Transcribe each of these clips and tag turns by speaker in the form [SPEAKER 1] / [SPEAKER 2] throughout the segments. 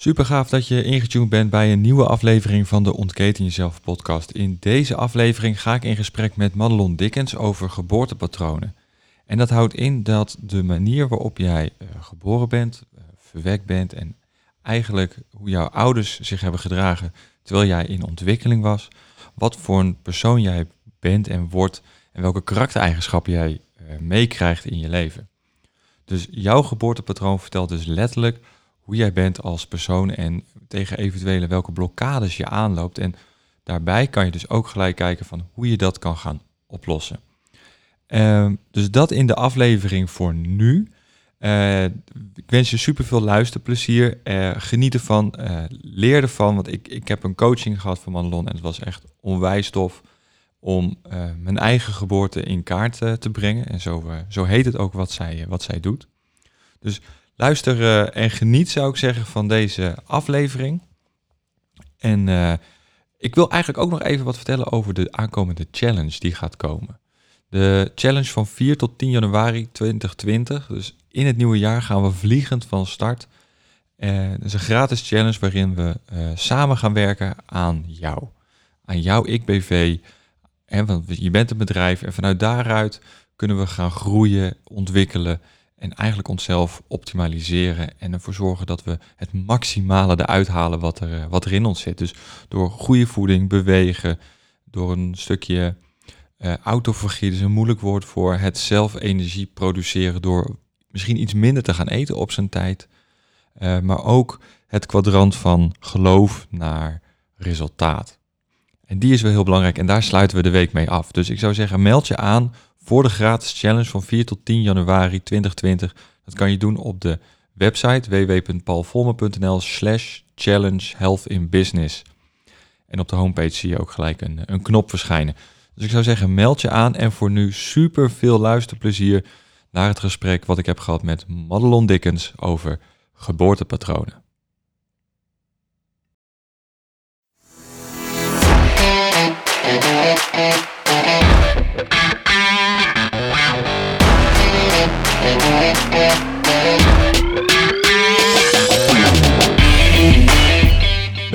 [SPEAKER 1] Super gaaf dat je ingetuned bent bij een nieuwe aflevering van de Ontketen Jezelf podcast. In deze aflevering ga ik in gesprek met Madelon Dickens over geboortepatronen. En dat houdt in dat de manier waarop jij uh, geboren bent, uh, verwekt bent en eigenlijk hoe jouw ouders zich hebben gedragen terwijl jij in ontwikkeling was, wat voor een persoon jij bent en wordt en welke karaktereigenschappen jij uh, meekrijgt in je leven. Dus jouw geboortepatroon vertelt dus letterlijk hoe jij bent als persoon en tegen eventuele welke blokkades je aanloopt. En daarbij kan je dus ook gelijk kijken van hoe je dat kan gaan oplossen. Uh, dus dat in de aflevering voor nu. Uh, ik wens je super veel luisterplezier. Uh, geniet ervan, uh, leer ervan. Want ik, ik heb een coaching gehad van Manlon en het was echt onwijs tof om mijn eigen geboorte in kaart te brengen. En zo, zo heet het ook wat zij, wat zij doet. Dus luister uh, en geniet, zou ik zeggen, van deze aflevering. En uh, ik wil eigenlijk ook nog even wat vertellen over de aankomende challenge die gaat komen. De challenge van 4 tot 10 januari 2020. Dus in het nieuwe jaar gaan we vliegend van start. Uh, het is een gratis challenge waarin we samen gaan werken aan jou. Aan jouw ik-BV. En, want je bent een bedrijf en vanuit daaruit kunnen we gaan groeien, ontwikkelen en eigenlijk onszelf optimaliseren en ervoor zorgen dat we het maximale eruit halen wat er, wat er in ons zit. Dus door goede voeding, bewegen, door een stukje uh, autofagie, dus een moeilijk woord voor het zelf energie produceren door misschien iets minder te gaan eten op zijn tijd. Uh, maar ook het kwadrant van geloof naar resultaat. En die is wel heel belangrijk en daar sluiten we de week mee af. Dus ik zou zeggen, meld je aan voor de gratis challenge van 4 tot 10 januari 2020. Dat kan je doen op de website www.paulvolmer.nl slash challenge health in business. En op de homepage zie je ook gelijk een, een knop verschijnen. Dus ik zou zeggen, meld je aan en voor nu super veel luisterplezier naar het gesprek wat ik heb gehad met Madelon Dickens over geboortepatronen.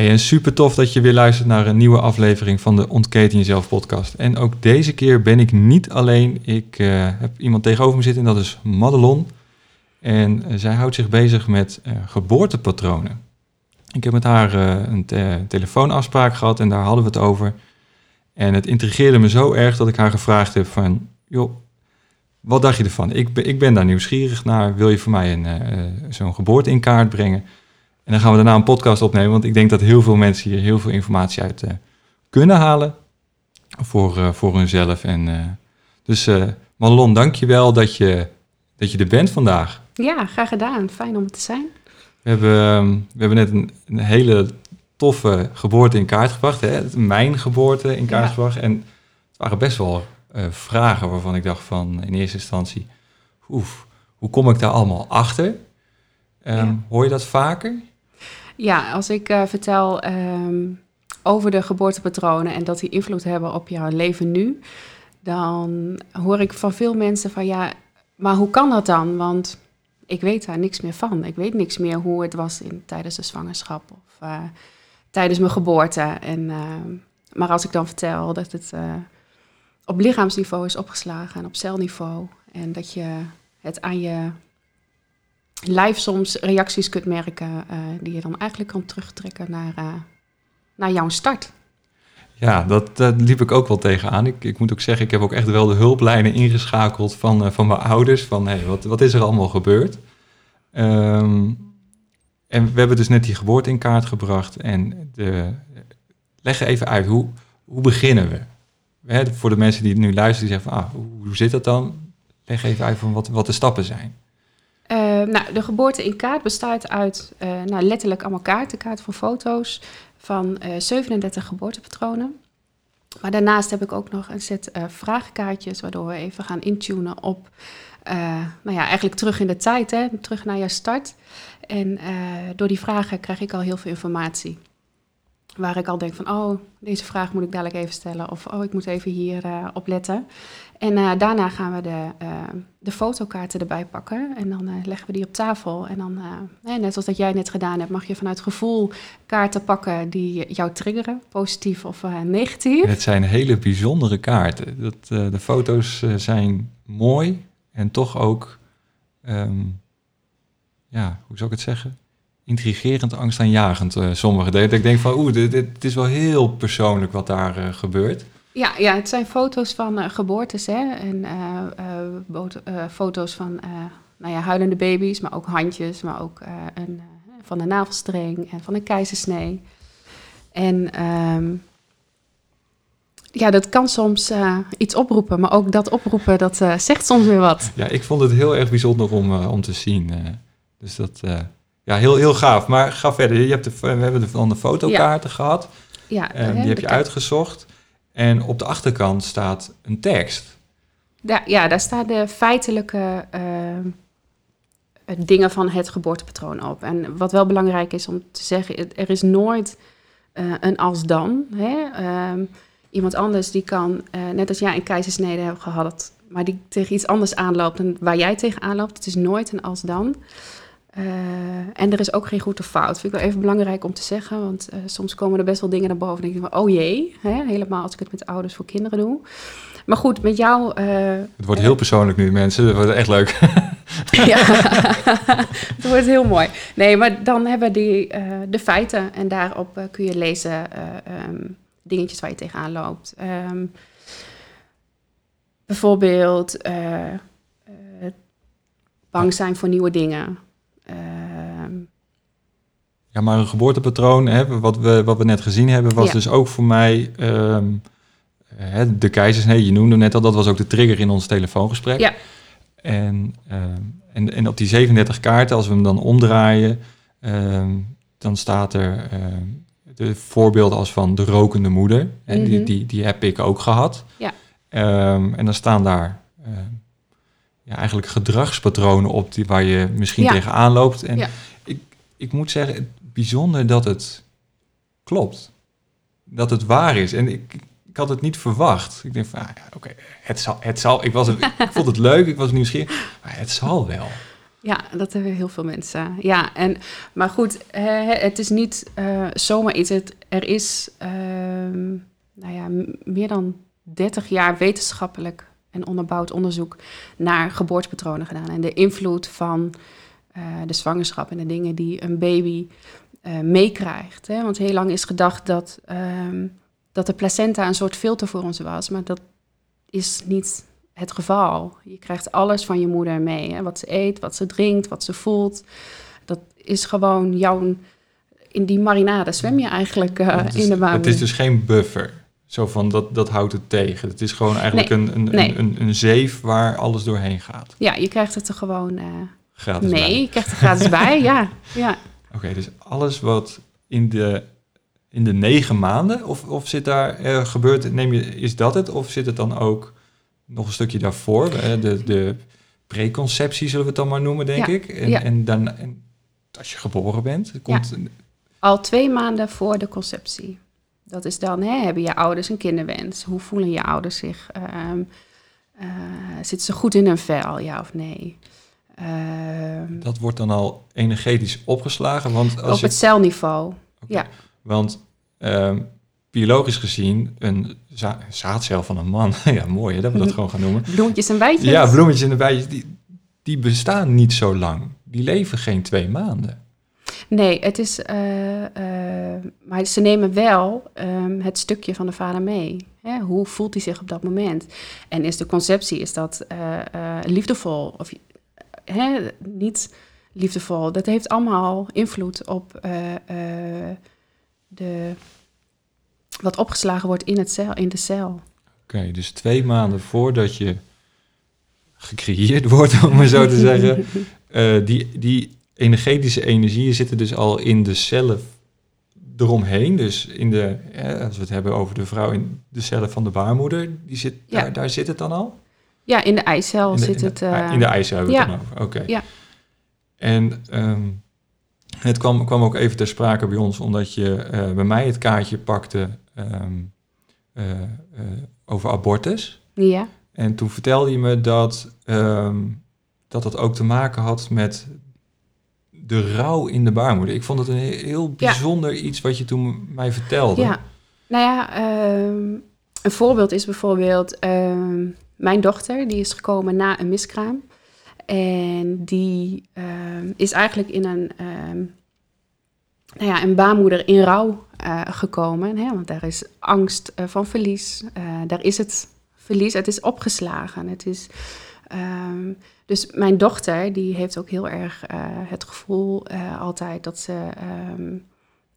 [SPEAKER 1] Hey, en super tof dat je weer luistert naar een nieuwe aflevering van de Ontketen Jezelf podcast. En ook deze keer ben ik niet alleen. Ik uh, heb iemand tegenover me zitten en dat is Madelon. En uh, zij houdt zich bezig met uh, geboortepatronen. Ik heb met haar een te telefoonafspraak gehad en daar hadden we het over. En het intrigeerde me zo erg dat ik haar gevraagd heb van... joh, wat dacht je ervan? Ik, ik ben daar nieuwsgierig naar. Wil je voor mij een, zo'n geboorte in kaart brengen? En dan gaan we daarna een podcast opnemen, want ik denk dat heel veel mensen hier heel veel informatie uit uh, kunnen halen voor, uh, voor hunzelf. En, uh, dus uh, Madelon, dank je wel dat je, dat je er bent vandaag.
[SPEAKER 2] Ja, graag gedaan. Fijn om te zijn.
[SPEAKER 1] We hebben, um, we hebben net een, een, hele toffe geboorte in kaart gebracht. Hè? Mijn geboorte in kaart ja. gebracht. En het waren best wel vragen waarvan ik dacht van in eerste instantie... Oef, hoe kom ik daar allemaal achter? Um, ja. Hoor je dat vaker?
[SPEAKER 2] Ja, als ik uh, vertel um, over de geboortepatronen en dat die invloed hebben op jouw leven nu, dan hoor ik van veel mensen van ja, maar hoe kan dat dan? Want ik weet daar niks meer van. Ik weet niks meer hoe het was in, tijdens de zwangerschap of uh, tijdens mijn geboorte. En, uh, maar als ik dan vertel dat het op lichaamsniveau is opgeslagen en op celniveau en dat je het aan je live soms reacties kunt merken uh, die je dan eigenlijk kan terugtrekken naar uh, naar jouw start.
[SPEAKER 1] Ja, dat, dat liep ik ook wel tegenaan. Ik, ik moet ook zeggen, ik heb ook echt wel de hulplijnen ingeschakeld van, van mijn ouders. Van, hey, wat, wat is er allemaal gebeurd? Um, en we hebben dus net die geboorte in kaart gebracht. En de, leg even uit, hoe, hoe beginnen we? Voor de mensen die nu luisteren, die zeggen van, ah, hoe, hoe zit dat dan? Leg even uit van wat, wat de stappen zijn.
[SPEAKER 2] Uh, nou, de geboorte in kaart bestaat uit uh, nou, letterlijk allemaal kaarten, kaarten van foto's van uh, 37 geboortepatronen. Maar daarnaast heb ik ook nog een set vragenkaartjes, waardoor we even gaan intunen op, nou ja, eigenlijk terug in de tijd, hè, terug naar je start. En door die vragen krijg ik al heel veel informatie. Waar ik al denk van, oh, deze vraag moet ik dadelijk even stellen. Of, oh, ik moet even hier uh, op letten. En uh, daarna gaan we de, uh, de fotokaarten erbij pakken. En dan leggen we die op tafel. En dan, net zoals dat jij net gedaan hebt, mag je vanuit gevoel kaarten pakken die jou triggeren. Positief of negatief.
[SPEAKER 1] Het zijn hele bijzondere kaarten. Dat, de foto's zijn mooi en toch ook, um, ja, hoe zou ik het zeggen? Intrigerend, angstaanjagend, uh, sommige delen. Ik denk van, oeh, dit, dit, is wel heel persoonlijk wat daar uh, gebeurt.
[SPEAKER 2] Ja, ja, het zijn foto's van uh, geboortes hè? en foto's van nou ja, huilende baby's, maar ook handjes, maar ook een, van een navelstreng en van een keizersnee. En um, ja, dat kan soms iets oproepen, maar ook dat oproepen, dat zegt soms weer wat.
[SPEAKER 1] Ja, ik vond het heel erg bijzonder om, om te zien. dus dat ja, heel, heel gaaf. Maar ga verder. Je hebt de, we hebben van de fotokaarten gehad. Ja, um, die heb je uitgezocht. En op de achterkant staat een tekst.
[SPEAKER 2] Da ja, daar staan de feitelijke uh, dingen van het geboortepatroon op. En wat wel belangrijk is om te zeggen, er is nooit uh, een als dan. Hè? Um, iemand anders die kan, uh, net als jij een keizersnede hebt gehad, maar die tegen iets anders aanloopt dan waar jij tegen aanloopt. Het is nooit een als dan. Uh, en er is ook geen goed of fout. Vind ik wel even belangrijk om te zeggen. Want uh, soms komen er best wel dingen naar boven. En denk ik van, oh jee. Hè? Helemaal als ik het met ouders voor kinderen doe. Maar goed, met jou... Uh,
[SPEAKER 1] het wordt heel persoonlijk nu, mensen. Dat wordt echt leuk.
[SPEAKER 2] ja, het wordt heel mooi. Nee, maar dan hebben we die, de feiten. En daarop kun je lezen um, dingetjes waar je tegenaan loopt. Um, bijvoorbeeld bang zijn voor nieuwe dingen. Ehm,
[SPEAKER 1] ja, maar een geboortepatroon, hè, wat, we, wat we net gezien hebben, was dus ook voor mij um, hè, de keizersnee. Je noemde net al, dat was ook de trigger in ons telefoongesprek. Ja. En, um, en, en op die 37 kaarten, als we hem dan omdraaien, dan staat er de voorbeelden als van de rokende moeder. En die, mhm. die, die heb ik ook gehad. Ja. en dan staan daar ja, eigenlijk gedragspatronen op die, waar je misschien ja. tegenaan loopt. En ik, ik moet zeggen, bijzonder dat het klopt. Dat het waar is. En ik, ik had het niet verwacht. Ik denk van, ah, ja, oké, het zal, het zal. Ik, was, ik vond het leuk, ik was nieuwsgierig, maar het zal wel.
[SPEAKER 2] Ja, dat hebben heel veel mensen. Ja, en, maar goed, het is niet uh, zomaar iets. Het, er is uh, nou ja, meer dan 30 jaar wetenschappelijk en onderbouwd onderzoek naar geboortepatronen gedaan. En de invloed van uh, de zwangerschap en de dingen die een baby uh, meekrijgt. Want heel lang is gedacht dat, um, dat de placenta een soort filter voor ons was. Maar dat is niet het geval. Je krijgt alles van je moeder mee. Hè? Wat ze eet, wat ze drinkt, wat ze voelt. Dat is gewoon jouw... In die marinade zwem je eigenlijk uh, in de baarmoeder.
[SPEAKER 1] Het is dus geen buffer. Zo van, dat, dat houdt het tegen. Het is gewoon eigenlijk een, een, nee. een, een, zeef waar alles doorheen gaat.
[SPEAKER 2] Ja, je krijgt het er gewoon uh, gratis mee. Bij. Je krijgt het gratis bij, ja. ja.
[SPEAKER 1] Oké, dus alles wat in de, in de negen maanden, of, of zit daar, uh, gebeurt, neem je, is dat het? Of zit het dan ook nog een stukje daarvoor? Uh, de, de preconceptie zullen we het dan maar noemen, denk ja. ik. En, ja. en dan, en als je geboren bent, komt...
[SPEAKER 2] Ja. Al twee maanden voor de conceptie. Dat is dan, hè, hebben je ouders een kinderwens? Hoe voelen je ouders zich? Um, uh, zitten ze goed in hun vel, ja of nee?
[SPEAKER 1] Um, dat wordt dan al energetisch opgeslagen? Want als
[SPEAKER 2] op het celniveau, okay. ja.
[SPEAKER 1] Want um, biologisch gezien, een za zaadcel van een man, ja mooi hè, dat we dat gewoon gaan noemen.
[SPEAKER 2] Bloemetjes en bijtjes?
[SPEAKER 1] Ja, bloemetjes en bijtjes, die, die bestaan niet zo lang. Die leven geen twee maanden.
[SPEAKER 2] Nee, het is. eh, eh, maar ze nemen wel ehm, het stukje van de vader mee. Hè? Hoe voelt hij zich op dat moment? En is de conceptie is dat eh, eh, liefdevol of hè, niet liefdevol? Dat heeft allemaal invloed op eh, de, wat opgeslagen wordt in, het cel, in de cel.
[SPEAKER 1] Oké, dus twee maanden voordat je gecreëerd wordt, om maar zo te zeggen, die, die energetische energieën zitten dus al in de cellen eromheen. Dus in de, eh, als we het hebben over de vrouw in de cellen van de baarmoeder, die zit,
[SPEAKER 2] Ja.
[SPEAKER 1] daar, daar zit het dan al?
[SPEAKER 2] Ja, in de eicel
[SPEAKER 1] In de,
[SPEAKER 2] zit
[SPEAKER 1] in de-
[SPEAKER 2] het. eh,
[SPEAKER 1] in de ijzer hebben we het
[SPEAKER 2] ja.
[SPEAKER 1] dan over. Oké.
[SPEAKER 2] Ja.
[SPEAKER 1] En ehm, het kwam, kwam ook even ter sprake bij ons, omdat je eh, bij mij het kaartje pakte ehm, eh, over abortus.
[SPEAKER 2] ja.
[SPEAKER 1] En toen vertelde je me dat, ehm, dat dat ook te maken had met de rouw in de baarmoeder. Ik vond het een he- heel
[SPEAKER 2] Ja.
[SPEAKER 1] bijzonder iets wat je toen mij vertelde.
[SPEAKER 2] Ja, nou ja, ehm, een voorbeeld is bijvoorbeeld ehm, mijn dochter, die is gekomen na een miskraam. En die ehm, is eigenlijk in een, nou ja, een baarmoeder in rouw eh, gekomen. Hè? Want daar is angst eh, van verlies. Eh, daar is het verlies, het is opgeslagen. Het is, dus mijn dochter, die heeft ook heel erg eh, het gevoel eh, altijd dat ze ehm,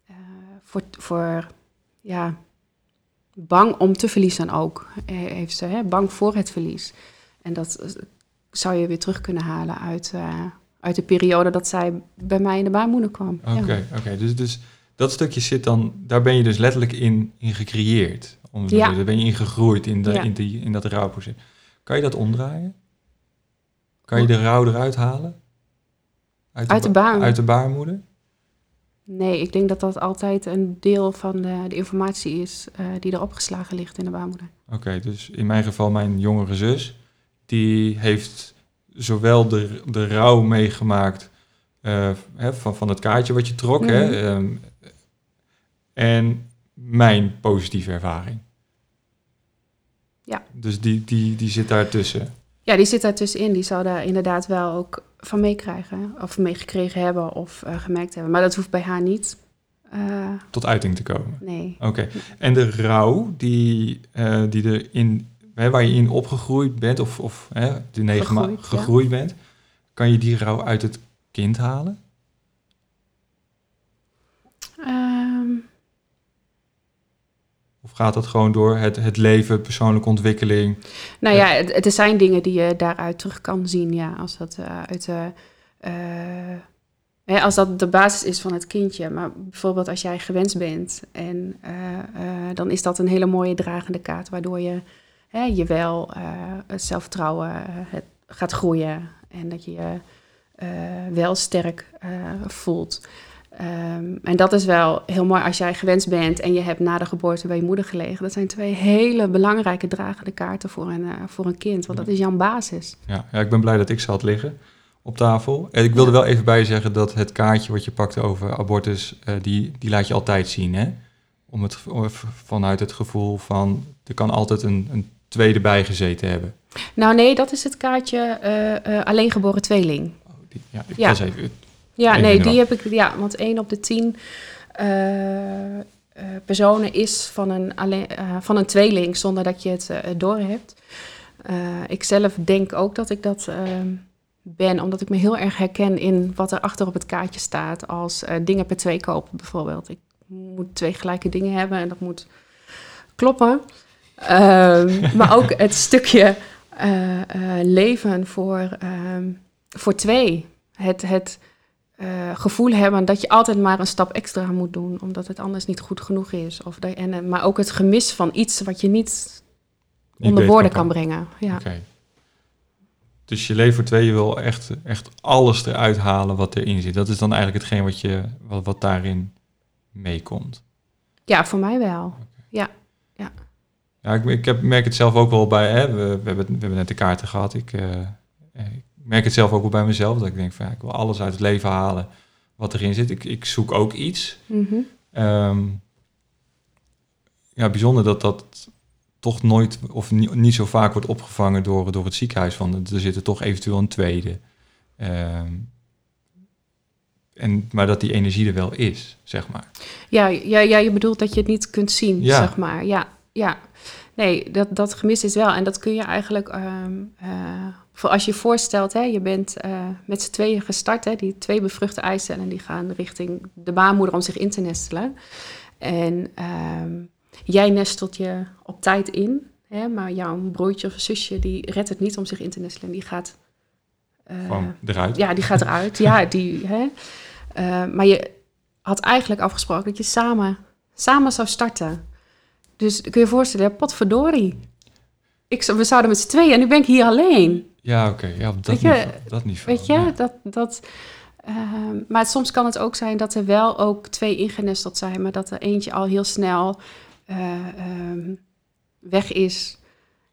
[SPEAKER 2] eh, voor, voor ja, bang om te verliezen ook. heeft ze, hè? bang voor het verlies. En dat zou je weer terug kunnen halen uit, uit de periode dat zij bij mij in de baarmoeder kwam.
[SPEAKER 1] Oké,
[SPEAKER 2] Ja.
[SPEAKER 1] oké. Dus, dus dat stukje zit dan, daar ben je dus letterlijk in, in gecreëerd. Om,
[SPEAKER 2] Ja.
[SPEAKER 1] Daar ben je in gegroeid in, de,
[SPEAKER 2] Ja.
[SPEAKER 1] in, die, in dat rouwproces. Kan je dat omdraaien? Kan je de rouw eruit halen?
[SPEAKER 2] Uit de
[SPEAKER 1] ba-
[SPEAKER 2] baarmoeder?
[SPEAKER 1] Uit de baarmoeder?
[SPEAKER 2] Nee, ik denk dat dat altijd een deel van de, de informatie is eh, die er opgeslagen ligt in de baarmoeder.
[SPEAKER 1] Oké, dus in mijn geval mijn jongere zus, die heeft zowel de, de rouw meegemaakt eh, hè, van, van het kaartje wat je trok, hè,
[SPEAKER 2] Mhm.
[SPEAKER 1] ehm, en mijn positieve ervaring.
[SPEAKER 2] Ja.
[SPEAKER 1] Dus die, die, die zit daartussen.
[SPEAKER 2] Ja, die zit daar tussenin. Die zou daar inderdaad wel ook van meekrijgen. Of meegekregen hebben of eh, gemerkt hebben. Maar dat hoeft bij haar niet. Eh,
[SPEAKER 1] Tot uiting te komen.
[SPEAKER 2] nee.
[SPEAKER 1] Oké. En de rouw die, eh, die er in, hè, waar je in opgegroeid bent, of, of hè, de negen
[SPEAKER 2] Gegroeid, ja.
[SPEAKER 1] gegroeid bent, kan je die rouw uit het kind halen?
[SPEAKER 2] Ehm,
[SPEAKER 1] Of gaat dat gewoon door het, het leven, persoonlijke ontwikkeling?
[SPEAKER 2] nou ja, het, het zijn dingen die je daaruit terug kan zien. Ja, als dat eh, uit de. eh, hè, als dat de basis is van het kindje. Maar bijvoorbeeld als jij gewenst bent. En eh, eh, dan is dat een hele mooie dragende kaart. Waardoor je hè, je wel eh, het zelfvertrouwen eh, het gaat groeien. En dat je je eh, wel sterk eh, voelt. Ehm, en dat is wel heel mooi als jij gewenst bent en je hebt na de geboorte bij je moeder gelegen. Dat zijn twee hele belangrijke dragende kaarten voor een, eh, voor een kind, want dat is jouw basis.
[SPEAKER 1] Ja, ja, ik ben blij dat ik ze had liggen op tafel. En ik wilde wel even bij je zeggen dat het kaartje wat je pakte over abortus, eh, die, die laat je altijd zien, hè? Om het, om- vanuit het gevoel van, er kan altijd een, een tweede bij gezeten hebben.
[SPEAKER 2] Nou nee, dat is het kaartje eh, eh, alleen geboren tweeling.
[SPEAKER 1] Oh, die, ja, ik was even...
[SPEAKER 2] Ja, nee, die heb ik, ja, want één op de tien eh, eh, personen is van een, alleen, eh, van een tweeling zonder dat je het uh, door hebt. ik zelf denk ook dat ik dat eh, ben, omdat ik me heel erg herken in wat er achter op het kaartje staat. Als dingen per twee kopen bijvoorbeeld. Ik moet twee gelijke dingen hebben en dat moet kloppen. Ehm, maar ook het stukje leven voor, ehm, voor twee. Het, het uh, gevoel hebben dat je altijd maar een stap extra moet doen, omdat het anders niet goed genoeg is. Of dat, en, eh, maar ook het gemis van iets wat je niet,
[SPEAKER 1] Niet
[SPEAKER 2] onder woorden
[SPEAKER 1] kan.
[SPEAKER 2] kan brengen. Ja.
[SPEAKER 1] Dus je leven voor twee, je wil echt, echt alles eruit halen wat erin zit. Dat is dan eigenlijk hetgeen wat, je, wat, wat daarin meekomt.
[SPEAKER 2] ja, voor mij wel.
[SPEAKER 1] Ja, ik, ik heb, merk het zelf ook wel bij, hè, we, we, hebben, we hebben net de kaarten gehad. Ik, eh, ik merk het zelf ook wel bij mezelf, dat ik denk van ja, ik wil alles uit het leven halen wat erin zit. Ik, ik zoek ook iets.
[SPEAKER 2] Mhm.
[SPEAKER 1] Ehm, ja, bijzonder dat dat toch nooit of niet, niet zo vaak wordt opgevangen door, door het ziekenhuis. Van er zit er toch eventueel een tweede. Ehm, en, maar dat die energie er wel is, zeg maar.
[SPEAKER 2] Ja, ja, ja, je bedoelt dat je het niet kunt zien,
[SPEAKER 1] Ja.
[SPEAKER 2] zeg maar. Ja, ja. Nee, dat, dat gemis is wel. En dat kun je eigenlijk... voor als je je voorstelt, hè, je bent eh, met z'n tweeën gestart. Hè, die twee bevruchte eicellen die gaan richting de baarmoeder om zich in te nestelen. En ehm, jij nestelt je op tijd in. Hè, maar jouw broertje of zusje die redt het niet om zich in te nestelen. Die gaat... eh,
[SPEAKER 1] eruit.
[SPEAKER 2] ja, die gaat eruit. ja, die, hè. Maar je had eigenlijk afgesproken dat je samen, samen zou starten. Dus kun je je voorstellen, potverdorie. Ik, we zouden met z'n tweeën en nu ben ik hier alleen.
[SPEAKER 1] Ja, oké. Ja, op dat, niveau, op dat niveau.
[SPEAKER 2] Weet je,
[SPEAKER 1] ja.
[SPEAKER 2] dat... dat ehm, maar soms kan het ook zijn dat er wel ook twee ingenesteld zijn, maar dat er eentje al heel snel eh, ehm, weg is.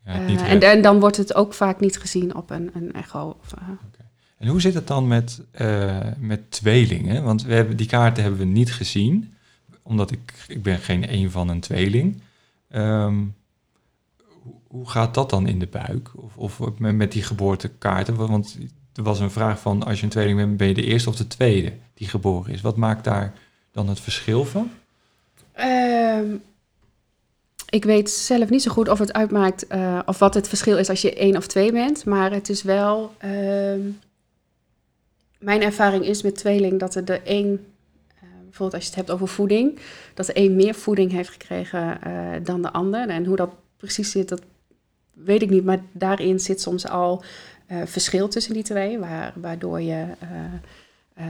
[SPEAKER 1] Ja,
[SPEAKER 2] Eh, en, en dan wordt het ook vaak niet gezien op een, een echo. Of, eh,
[SPEAKER 1] En hoe zit het dan met, met tweelingen? Want we hebben, die kaarten hebben we niet gezien, omdat ik, ik ben geen een van een tweeling. Ehm, hoe- gaat dat dan in de buik? Of, of met, die geboortekaarten? Want- Want er was een vraag van, als je een tweeling bent, ben je de eerste of de tweede die geboren is? Wat maakt daar dan het verschil van?
[SPEAKER 2] Ehm, ik weet zelf niet zo goed of het uitmaakt eh, of wat het verschil is als je één of twee bent. Maar het is wel. ehm, mijn ervaring is met tweeling dat er de één. Bijvoorbeeld als je het hebt over voeding. Dat de een meer voeding heeft gekregen eh, dan de ander. En hoe dat precies zit, dat weet ik niet. Maar daarin zit soms al eh, verschil tussen die twee. Waar, waardoor je. eh,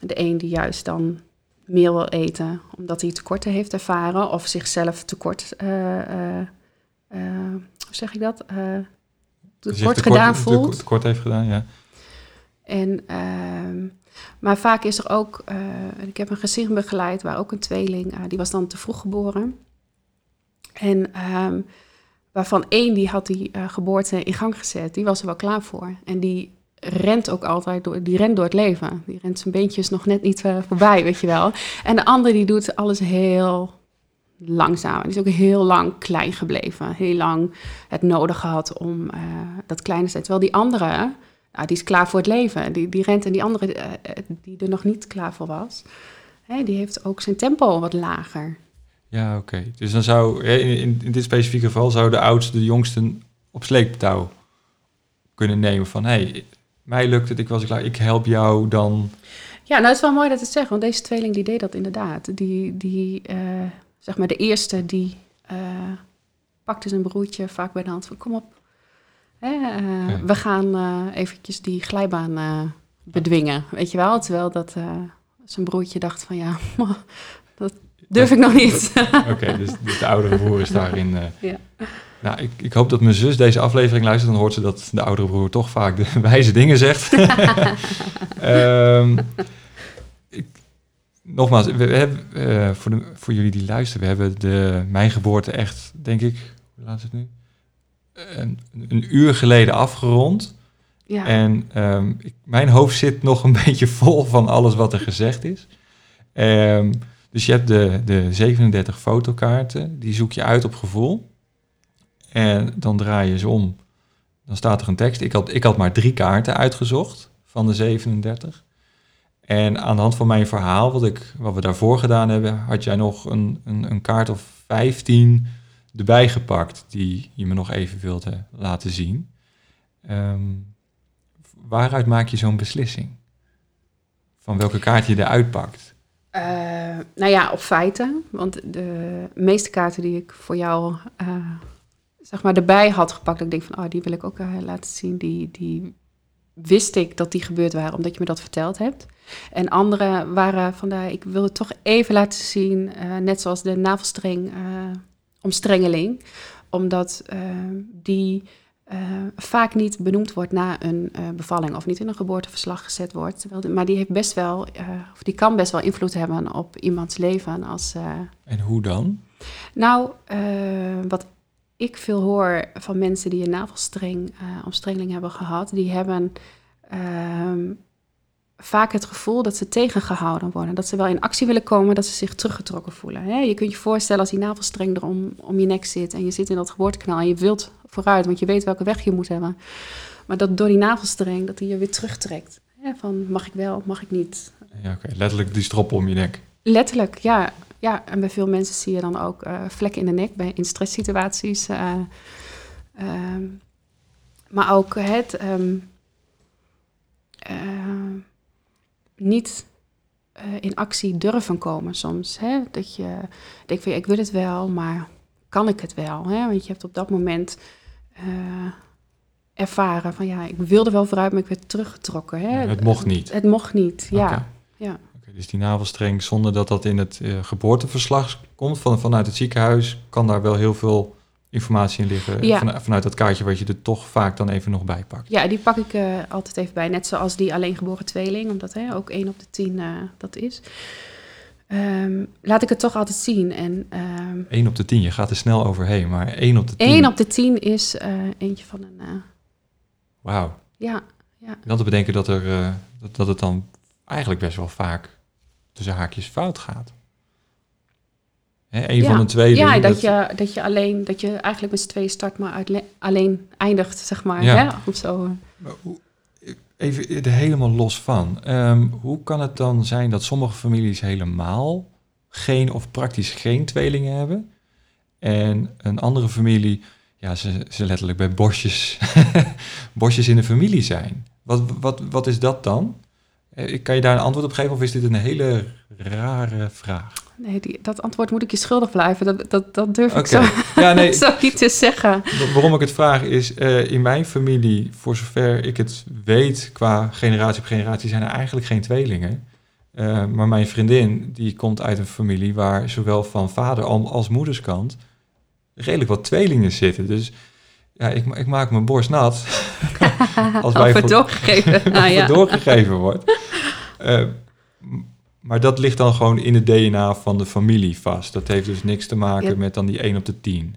[SPEAKER 2] de een die juist dan meer wil eten omdat hij tekorten heeft ervaren of zichzelf tekort, hoe zeg ik dat?
[SPEAKER 1] Dus
[SPEAKER 2] tekort gedaan voelt.
[SPEAKER 1] Tekort heeft gedaan, ja.
[SPEAKER 2] En, maar vaak is er ook, eh, ik heb een gezin begeleid waar ook een tweeling, eh, die was dan te vroeg geboren. En ehm, waarvan één die had die eh, geboorte in gang gezet, die was er wel klaar voor. En die rent ook altijd door, die rent door het leven. Die rent zijn beentjes nog net niet voorbij, weet je wel. En de andere die doet alles heel langzaam. Die is ook heel lang klein gebleven. Heel lang het nodig gehad om dat kleine te zijn. Terwijl die andere, nou, die is klaar voor het leven. Die, die rent en die andere, eh, die er nog niet klaar voor was, hè, die heeft ook zijn tempo wat lager.
[SPEAKER 1] Ja, oké. Dus dan zou, in, in, dit specifieke geval, zou de oudste de jongste op sleeptouw kunnen nemen van, hé, hey, mij lukt het, ik was klaar, ik help jou dan.
[SPEAKER 2] Ja, nou het is wel mooi dat het zegt, want deze tweeling die deed dat inderdaad. Die, die eh, zeg maar de eerste die eh, pakte zijn broertje vaak bij de hand van kom op. Hè, eh. We gaan eh, eventjes die glijbaan eh, bedwingen, weet je wel. Terwijl dat zijn broertje dacht van ja, dat durf ik nog niet.
[SPEAKER 1] Oké, dus, dus de oudere broer is daarin.
[SPEAKER 2] Ja.
[SPEAKER 1] Nou, ik, ik hoop dat mijn zus deze aflevering luistert, dan hoort ze dat de oudere broer toch vaak de wijze dingen zegt. Ehm, ik, nogmaals, we, hebben, voor, de, voor jullie die luisteren, we hebben de, mijn geboorte echt, denk ik, hoe laat is het nu? Een, een uur geleden afgerond.
[SPEAKER 2] ja.
[SPEAKER 1] En ehm, ik, mijn hoofd zit nog een beetje vol van alles wat er gezegd is. Ehm, dus je hebt de, de 37 fotokaarten, die zoek je uit op gevoel. En dan draai je ze om. Dan staat er een tekst. Ik had, ik had maar drie kaarten uitgezocht van de 37. En aan de hand van mijn verhaal, wat, ik, wat we daarvoor gedaan hebben, had jij nog een, een, een kaart of 15 erbij gepakt, die je me nog even wilde laten zien. Ehm, waaruit maak je zo'n beslissing? Van welke kaart je eruit pakt?
[SPEAKER 2] Eh, nou ja, op feiten. Want de meeste kaarten die ik voor jou eh, zeg maar erbij had gepakt, ik denk van, oh, die wil ik ook eh, laten zien. Die, die wist ik dat die gebeurd waren, omdat je me dat verteld hebt. En andere waren vandaar, ik wil het toch even laten zien, eh, net zoals de navelstreng eh, omstrengeling. Omdat eh, die eh, vaak niet benoemd wordt na een eh, bevalling of niet in een geboorteverslag gezet wordt. Maar die heeft best wel, of die kan best wel invloed hebben op iemands leven. Als,
[SPEAKER 1] En hoe dan?
[SPEAKER 2] nou, wat ik veel hoor van mensen die een navelstreng omstrengeling hebben gehad, die hebben ehm, vaak het gevoel dat ze tegengehouden worden. Dat ze wel in actie willen komen, dat ze zich teruggetrokken voelen. Hè? Je kunt je voorstellen als die navelstreng er om, om je nek zit en je zit in dat geboortekanaal en je wilt vooruit, want je weet welke weg je moet hebben. Maar dat door die navelstreng, dat die je weer terugtrekt. Hè, van mag ik wel, mag ik niet.
[SPEAKER 1] Ja, oké. Letterlijk die strop om je nek.
[SPEAKER 2] Letterlijk, ja. ja. En bij veel mensen zie je dan ook uh, vlekken in de nek bij, in stresssituaties. Uh, um, maar ook het um, uh, niet in actie durven komen soms. Hè? Dat je denkt van ja, ik wil het wel, maar kan ik het wel? Hè? Want je hebt op dat moment ervaren van ja, ik wilde wel vooruit, maar ik werd teruggetrokken. Hè?
[SPEAKER 1] het mocht niet.
[SPEAKER 2] Het, mocht niet, ja. ja.
[SPEAKER 1] Okay, dus die navelstreng, zonder dat dat in het uh, geboorteverslag komt van, vanuit het ziekenhuis, kan daar wel heel veel informatie in liggen
[SPEAKER 2] ja.
[SPEAKER 1] van, vanuit dat kaartje wat je er toch vaak dan even nog bij pakt.
[SPEAKER 2] Ja, die pak ik uh, altijd even bij, net zoals die alleengeboren tweeling, omdat hè, ook 1 op de 10 uh, dat is. Um, laat ik het toch altijd zien. En, um,
[SPEAKER 1] 1 op de 10, je gaat er snel overheen, maar 1 op de 10.
[SPEAKER 2] 1 op de 10 is uh, eentje van een.
[SPEAKER 1] Wauw.
[SPEAKER 2] Ja, ja.
[SPEAKER 1] En dan te bedenken dat, er, dat, dat het dan eigenlijk best wel vaak tussen haakjes fout gaat. Hè, een
[SPEAKER 2] ja.
[SPEAKER 1] van de twee.
[SPEAKER 2] Ja, dat, dat, je, dat je alleen, dat je eigenlijk met z'n tweeën start, maar uit alleen eindigt, zeg maar.
[SPEAKER 1] Ja.
[SPEAKER 2] Hè? Of zo.
[SPEAKER 1] Maar hoe, even er helemaal los van. Um, hoe kan het dan zijn dat sommige families helemaal geen of praktisch geen tweelingen hebben? En een andere familie, ja, ze, ze letterlijk bij bosjes, bosjes in de familie zijn. Wat, wat, wat is dat dan? Eh, Kan je daar een antwoord op geven of is dit een hele rare vraag?
[SPEAKER 2] Nee, die, dat antwoord moet ik je schuldig blijven. Dat, dat, dat durf ik zo,
[SPEAKER 1] Ja, nee.
[SPEAKER 2] zo niet te zeggen.
[SPEAKER 1] Wa- Waarom ik het vraag is, eh, in mijn familie, voor zover ik het weet, qua generatie op generatie, zijn er eigenlijk geen tweelingen. Eh, maar mijn vriendin, die komt uit een familie waar zowel van vader al- als moederskant redelijk wat tweelingen zitten. Dus ja, ik, ik maak mijn borst nat als wij voor-
[SPEAKER 2] doorgegeven.
[SPEAKER 1] Of
[SPEAKER 2] ja.
[SPEAKER 1] doorgegeven wordt. Eh, maar dat ligt dan gewoon in het DNA van de familie vast. Dat heeft dus niks te maken
[SPEAKER 2] Ja.
[SPEAKER 1] met dan die 1 op de 10.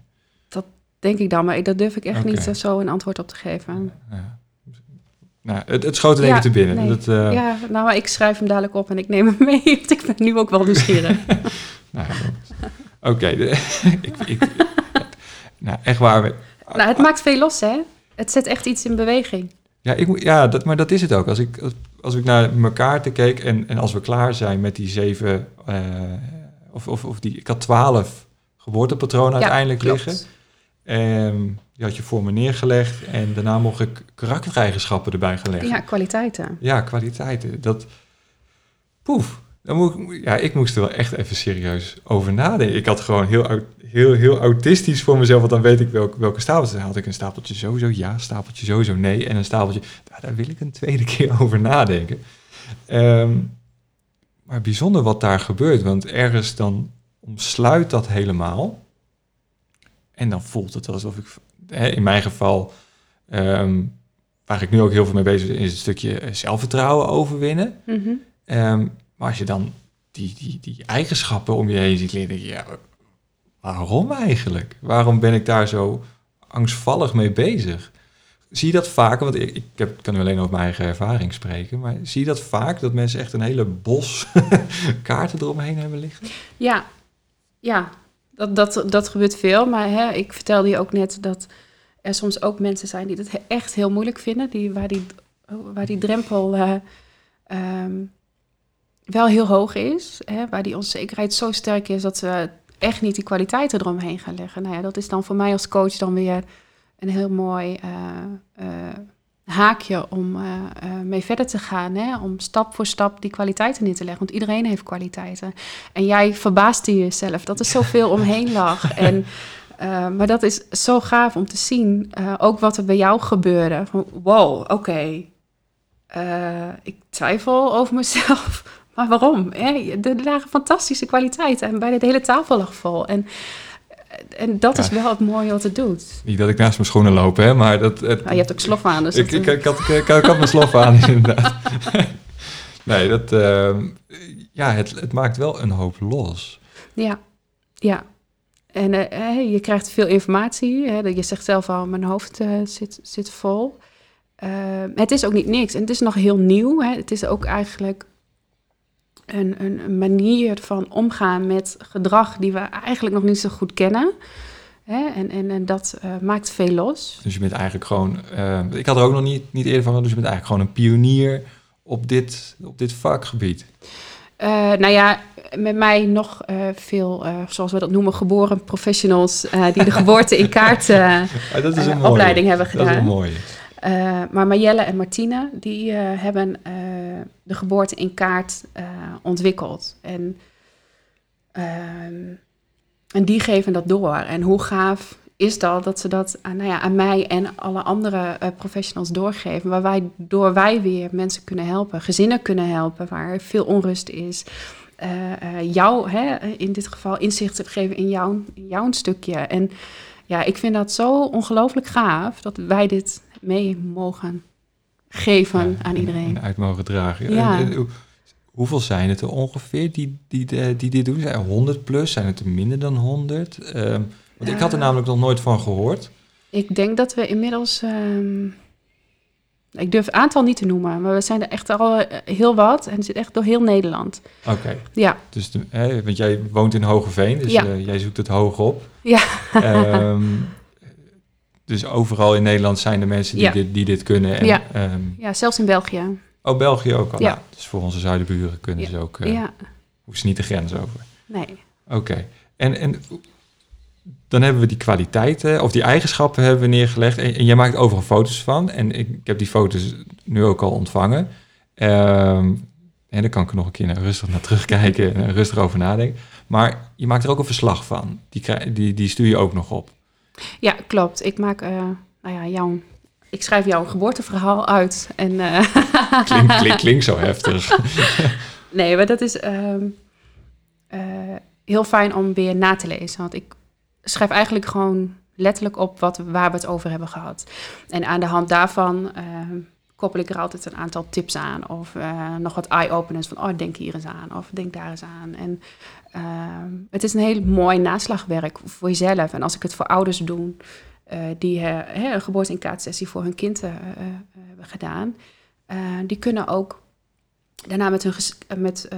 [SPEAKER 2] Denk ik dan, maar dat durf ik echt niet zo een antwoord op te geven.
[SPEAKER 1] Ja. Nou, het, het schoot in één
[SPEAKER 2] Ja,
[SPEAKER 1] keer te binnen.
[SPEAKER 2] nee.
[SPEAKER 1] Dat, eh,
[SPEAKER 2] Ja, nou, maar ik schrijf hem dadelijk op en ik neem hem mee. Want ik ben nu ook wel nieuwsgierig.
[SPEAKER 1] nou, Oké, de- ik, ik, nou, echt waar.
[SPEAKER 2] nou, het maakt veel los, hè? Het zet echt iets in beweging.
[SPEAKER 1] Ja, ik, moet- ja dat, maar dat is het ook. Als ik, als, ik naar mijn kaarten keek en, en als we klaar zijn met die zeven... eh, of, of, of die, ik had twaalf geboortepatronen uiteindelijk
[SPEAKER 2] klopt.
[SPEAKER 1] liggen. Ehm, die had je voor me neergelegd en daarna mocht ik karaktereigenschappen erbij gaan leggen.
[SPEAKER 2] Ja, kwaliteiten.
[SPEAKER 1] Ja, kwaliteiten. Dat. Poef. Dan moet ik, ja, ik moest er wel echt even serieus over nadenken. Ik had gewoon heel, heel, heel autistisch voor mezelf, want dan weet ik welke, welke stapeltjes. Dan had ik een stapeltje sowieso ja, stapeltje sowieso nee. En een stapeltje, nou, daar wil ik een tweede keer over nadenken. Ehm, maar bijzonder wat daar gebeurt, want ergens dan omsluit dat helemaal. En dan voelt het alsof ik, in mijn geval, ehm, waar ik nu ook heel veel mee bezig ben, is het stukje eh, zelfvertrouwen overwinnen. Ehm, maar als je dan die, die, die eigenschappen om je heen ziet denk je, ja, waarom eigenlijk? Waarom ben ik daar zo angstvallig mee bezig? Zie je dat vaker? Want ik, ik heb, kan nu alleen over mijn eigen ervaring spreken, maar zie je dat vaak dat mensen echt een hele bos kaarten eromheen hebben liggen?
[SPEAKER 2] Ja, ja dat, dat, dat gebeurt veel. Maar hè, ik vertelde je ook net dat er soms ook mensen zijn die he- echt heel moeilijk vinden. Die, waar, die, waar die drempel eh, ehm, wel heel hoog is. Hè, waar die onzekerheid zo sterk is dat ze echt niet die kwaliteiten eromheen gaan leggen. Nou ja, dat is dan voor mij als coach dan weer een heel mooi eh, eh, haakje om eh, mee verder te gaan. Hè? Om stap voor stap die kwaliteiten neer te leggen. Want iedereen heeft kwaliteiten. En jij verbaasde jezelf dat er zoveel omheen lag. En, maar dat is zo gaaf om te zien. ook wat er bij jou gebeurde. Van, wow, oké. Ik twijfel over mezelf. Maar waarom? Er lagen fantastische kwaliteiten. En bijna de hele tafel lag vol. En, en dat is wel het mooie wat het doet.
[SPEAKER 1] Niet dat ik naast mijn schoenen loop, hè, maar dat... Het,
[SPEAKER 2] Nou, je hebt ook slof aan. Dus
[SPEAKER 1] ik,
[SPEAKER 2] dat,
[SPEAKER 1] ik, ik, had, ik, had mijn slof aan, inderdaad. nee, dat... ehm, ja, het, het maakt wel een hoop los.
[SPEAKER 2] Ja, ja. En eh, je krijgt veel informatie. Hè. Je zegt zelf al, mijn hoofd eh, zit, zit vol. Eh, het is ook niet niks. En het is nog heel nieuw. Hè. Het is ook eigenlijk een, een, een manier van omgaan met gedrag die we eigenlijk nog niet zo goed kennen. Hè. En, en, en dat eh, maakt veel los.
[SPEAKER 1] Dus je bent eigenlijk gewoon... eh, ik had er ook nog niet, niet eerder van, dus je bent eigenlijk gewoon een pionier op dit, op dit vakgebied?
[SPEAKER 2] Uh, nou ja, met mij nog uh, veel, uh, zoals we dat noemen, geboren professionals die de geboorte in kaart
[SPEAKER 1] ah, dat is een
[SPEAKER 2] opleiding hebben gedaan.
[SPEAKER 1] Dat is een mooie.
[SPEAKER 2] maar Marjelle en Martine, die hebben de geboorte in kaart ontwikkeld. En, ehm, en die geven dat door. En hoe gaaf is dat dat ze dat aan, nou ja, aan mij en alle andere professionals doorgeven. Waar wij, door wij weer mensen kunnen helpen, gezinnen kunnen helpen waar veel onrust is. Jou, hè, in dit geval, inzicht te geven in jouw, in jouw stukje. En ja, ik vind dat zo ongelooflijk gaaf dat wij dit mee mogen geven
[SPEAKER 1] ja,
[SPEAKER 2] aan iedereen.
[SPEAKER 1] En uit mogen dragen.
[SPEAKER 2] Ja.
[SPEAKER 1] En, en, hoeveel zijn het er ongeveer die, die, die, die dit doen? Zijn er 100 plus? Zijn het er minder dan 100? Um, want ik had er namelijk nog nooit van gehoord.
[SPEAKER 2] Ik denk dat we inmiddels. Uh, ik durf het aantal niet te noemen, maar we zijn er echt al eh, heel wat. En het zit echt door heel Nederland.
[SPEAKER 1] Oké. Okay.
[SPEAKER 2] Ja.
[SPEAKER 1] Dus de, want jij woont in Hogeveen, dus
[SPEAKER 2] ja.
[SPEAKER 1] uh, jij zoekt het hoog op.
[SPEAKER 2] Ja.
[SPEAKER 1] um, dus overal in Nederland zijn er mensen die,
[SPEAKER 2] ja.
[SPEAKER 1] dit, die dit kunnen. En,
[SPEAKER 2] ja.
[SPEAKER 1] Um,
[SPEAKER 2] ja, zelfs in België.
[SPEAKER 1] Oh, België ook al.
[SPEAKER 2] Ja.
[SPEAKER 1] Nou, dus voor onze zuidenburen kunnen
[SPEAKER 2] ja.
[SPEAKER 1] ze ook. Uh,
[SPEAKER 2] ja.
[SPEAKER 1] Hoeven ze niet de grens over.
[SPEAKER 2] Nee.
[SPEAKER 1] Oké. Okay. En, en dan hebben we die kwaliteiten of die eigenschappen hebben we neergelegd. En, en jij maakt overal foto's van. En ik, ik, heb die foto's nu ook al ontvangen. Um, en dan kan ik er nog een keer naar rustig naar terugkijken en rustig over nadenken. Maar je maakt er ook een verslag van. Die, die, die stuur je ook nog op.
[SPEAKER 2] Ja, klopt. Ik maak, uh, nou ja, jouw, ik schrijf jouw geboorteverhaal uit. En, uh...
[SPEAKER 1] klink, klink, klink zo heftig.
[SPEAKER 2] nee, maar dat is um, uh, heel fijn om weer na te lezen. Want ik schrijf eigenlijk gewoon letterlijk op wat, waar we het over hebben gehad. En aan de hand daarvan uh, koppel ik er altijd een aantal tips aan. Of nog wat eye-openers van, oh, denk hier eens aan. Of denk daar eens aan. En uh, het is een heel mooi naslagwerk voor jezelf. En als ik het voor ouders doe, uh, die hè, een geboorte kaartsessie voor hun kind hebben gedaan. die kunnen ook daarna met hun, met,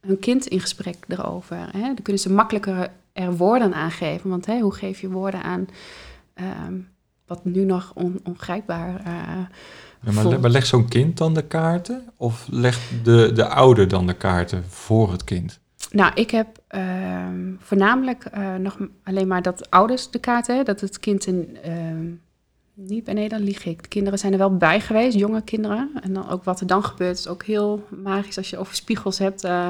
[SPEAKER 2] hun kind in gesprek erover. Hè? Dan kunnen ze makkelijker er woorden aan geven. Want hè, hoe geef je woorden aan um, wat nu nog on, ongrijpbaar
[SPEAKER 1] ja, maar, maar legt zo'n kind dan de kaarten? Of legt de, de ouder dan de kaarten voor het kind?
[SPEAKER 2] Nou, ik heb uh, voornamelijk uh, nog alleen maar dat ouders de kaarten, dat het kind een... niet bij nee, dan lieg ik. De kinderen zijn er wel bij geweest, jonge kinderen. En dan ook wat er dan gebeurt is ook heel magisch. Als je over spiegels hebt, uh,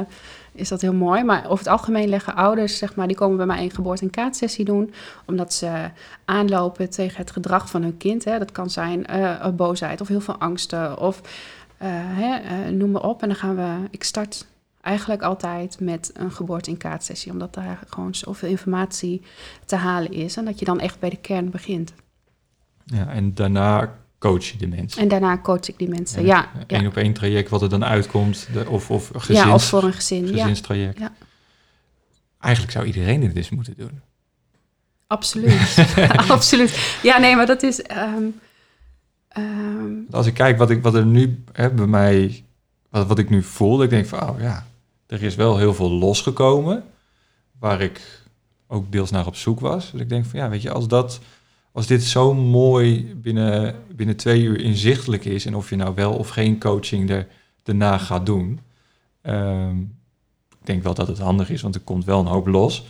[SPEAKER 2] is dat heel mooi. Maar over het algemeen leggen ouders, zeg maar, die komen bij mij een geboorte- en kaatsessie doen. Omdat ze aanlopen tegen het gedrag van hun kind. Hè. Dat kan zijn uh, boosheid of heel veel angsten of hè, noem maar op. En dan gaan we, ik start eigenlijk altijd met een geboorte- en kaatsessie. Omdat daar gewoon zoveel informatie te halen is. En dat je dan echt bij de kern begint.
[SPEAKER 1] Ja, en daarna coach je de mensen.
[SPEAKER 2] En daarna coach ik die mensen, ja.
[SPEAKER 1] Eén
[SPEAKER 2] ja.
[SPEAKER 1] op één traject wat er dan uitkomt, de, of, of gezins,
[SPEAKER 2] ja, of voor een gezin,
[SPEAKER 1] gezinstraject.
[SPEAKER 2] Ja.
[SPEAKER 1] Eigenlijk zou iedereen dit eens moeten doen.
[SPEAKER 2] Absoluut, absoluut. Ja, nee, maar dat is... Um, um,
[SPEAKER 1] Als ik kijk wat, ik, wat er nu hè, bij mij, wat, wat ik nu voel, ik denk van, oh ja, er is wel heel veel losgekomen, waar ik ook deels naar op zoek was. Dus ik denk van, ja, weet je, als dat als dit zo mooi binnen, binnen twee uur inzichtelijk is... en of je nou wel of geen coaching er, erna gaat doen... Um, ik denk wel dat het handig is, want er komt wel een hoop los...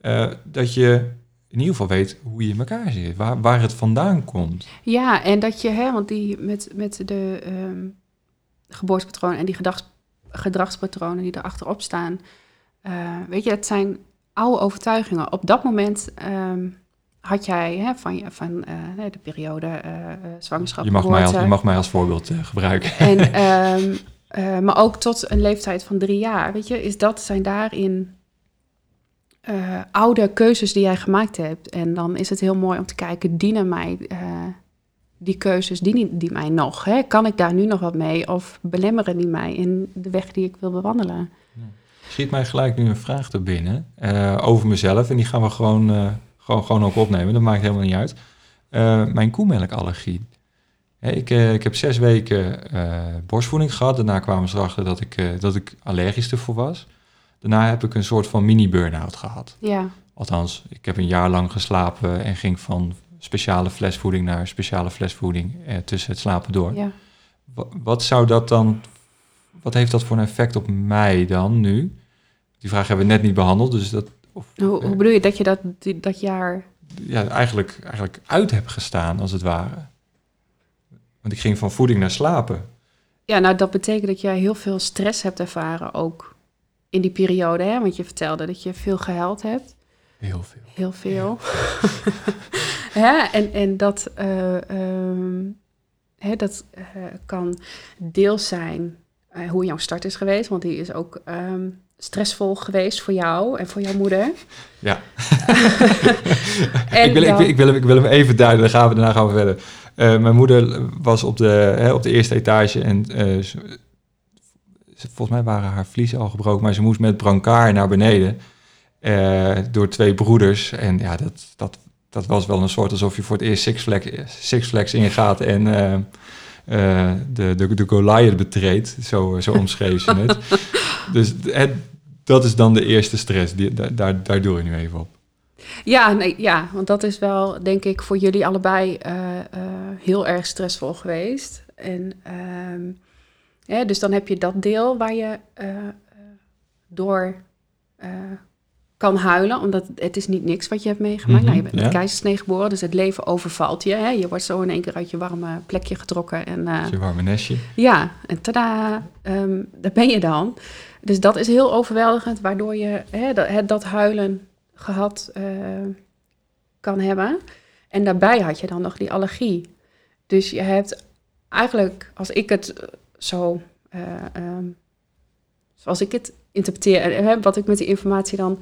[SPEAKER 1] Uh, dat je in ieder geval weet hoe je in elkaar zit, waar, waar het vandaan komt.
[SPEAKER 2] Ja, en dat je, hè, want die met, met de um, geboortepatronen en die gedrags, gedragspatronen die erachterop staan... Uh, weet je, het zijn oude overtuigingen. Op dat moment... Um, had jij hè, van, van uh, de periode uh, zwangerschap.
[SPEAKER 1] Je mag, mij als, je mag mij als voorbeeld gebruiken.
[SPEAKER 2] En, um, maar ook tot een leeftijd van drie jaar, weet je, is dat zijn daarin oude keuzes die jij gemaakt hebt. En dan is het heel mooi om te kijken, dienen mij die keuzes, dienen die mij nog? Hè? Kan ik daar nu nog wat mee? Of belemmeren die mij in de weg die ik wil bewandelen?
[SPEAKER 1] Ja. Schiet mij gelijk nu een vraag er binnen over mezelf en die gaan we gewoon gewoon, gewoon ook opnemen, dat maakt helemaal niet uit. Uh, mijn koemelkallergie. Ik, ik heb zes weken borstvoeding gehad. Daarna kwamen ze erachter dat ik, dat ik allergisch ervoor was. Daarna heb ik een soort van mini-burn-out gehad.
[SPEAKER 2] Ja.
[SPEAKER 1] Althans, ik heb een jaar lang geslapen en ging van speciale flesvoeding naar speciale flesvoeding tussen het slapen door.
[SPEAKER 2] Ja.
[SPEAKER 1] Wat, zou dat dan, wat heeft dat voor een effect op mij dan nu? Die vraag hebben we net niet behandeld, dus dat... Of,
[SPEAKER 2] Hoe, hoe bedoel je dat je dat, dat jaar...
[SPEAKER 1] ja, eigenlijk, eigenlijk uit heb gestaan, als het ware. Want ik ging van voeding naar slapen.
[SPEAKER 2] Ja, nou dat betekent dat je heel veel stress hebt ervaren ook in die periode. Hè? Want je vertelde dat je veel gehuild hebt.
[SPEAKER 1] Heel veel.
[SPEAKER 2] Heel veel. hè? En, en dat, ehm, hè, dat eh, kan deels zijn eh, hoe jouw start is geweest. Want die is ook ehm, stressvol geweest voor jou en voor jouw moeder.
[SPEAKER 1] Ja. Ik, wil, ik, wil, ik, wil hem, ik wil hem even duiden, dan gaan we, daarna gaan we verder. Mijn moeder was op de, hè, op de eerste etage en volgens mij waren haar vliezen al gebroken, maar ze moest met brancard naar beneden eh, door twee broeders. En ja, dat, dat, dat was wel een soort alsof je voor het eerst Six Flags, Six Flags ingaat en eh, eh, de, de, de Goliath betreedt. Zo, zo omschreef ze het. Dus het, dat is dan de eerste stress, die, daar, daar, doe je nu even op.
[SPEAKER 2] Ja, nee, ja, want dat is wel, denk ik, voor jullie allebei heel erg stressvol geweest. En ehm, ja, dus dan heb je dat deel waar je door kan huilen, omdat het is niet niks wat je hebt meegemaakt.
[SPEAKER 1] Mhm,
[SPEAKER 2] nou, je bent met
[SPEAKER 1] ja.
[SPEAKER 2] keizersnee geboren, dus het leven overvalt je. Hè? Je wordt zo in één keer uit je warme plekje getrokken. En, eh,
[SPEAKER 1] Je warme nestje.
[SPEAKER 2] ja, en tada, ehm, daar ben je dan. Dus dat is heel overweldigend, waardoor je hè, dat, het, dat huilen gehad eh, kan hebben. En daarbij had je dan nog die allergie. Dus je hebt eigenlijk, als ik het eh, zo, ehm, zoals ik het interpreteer, en wat ik met die informatie dan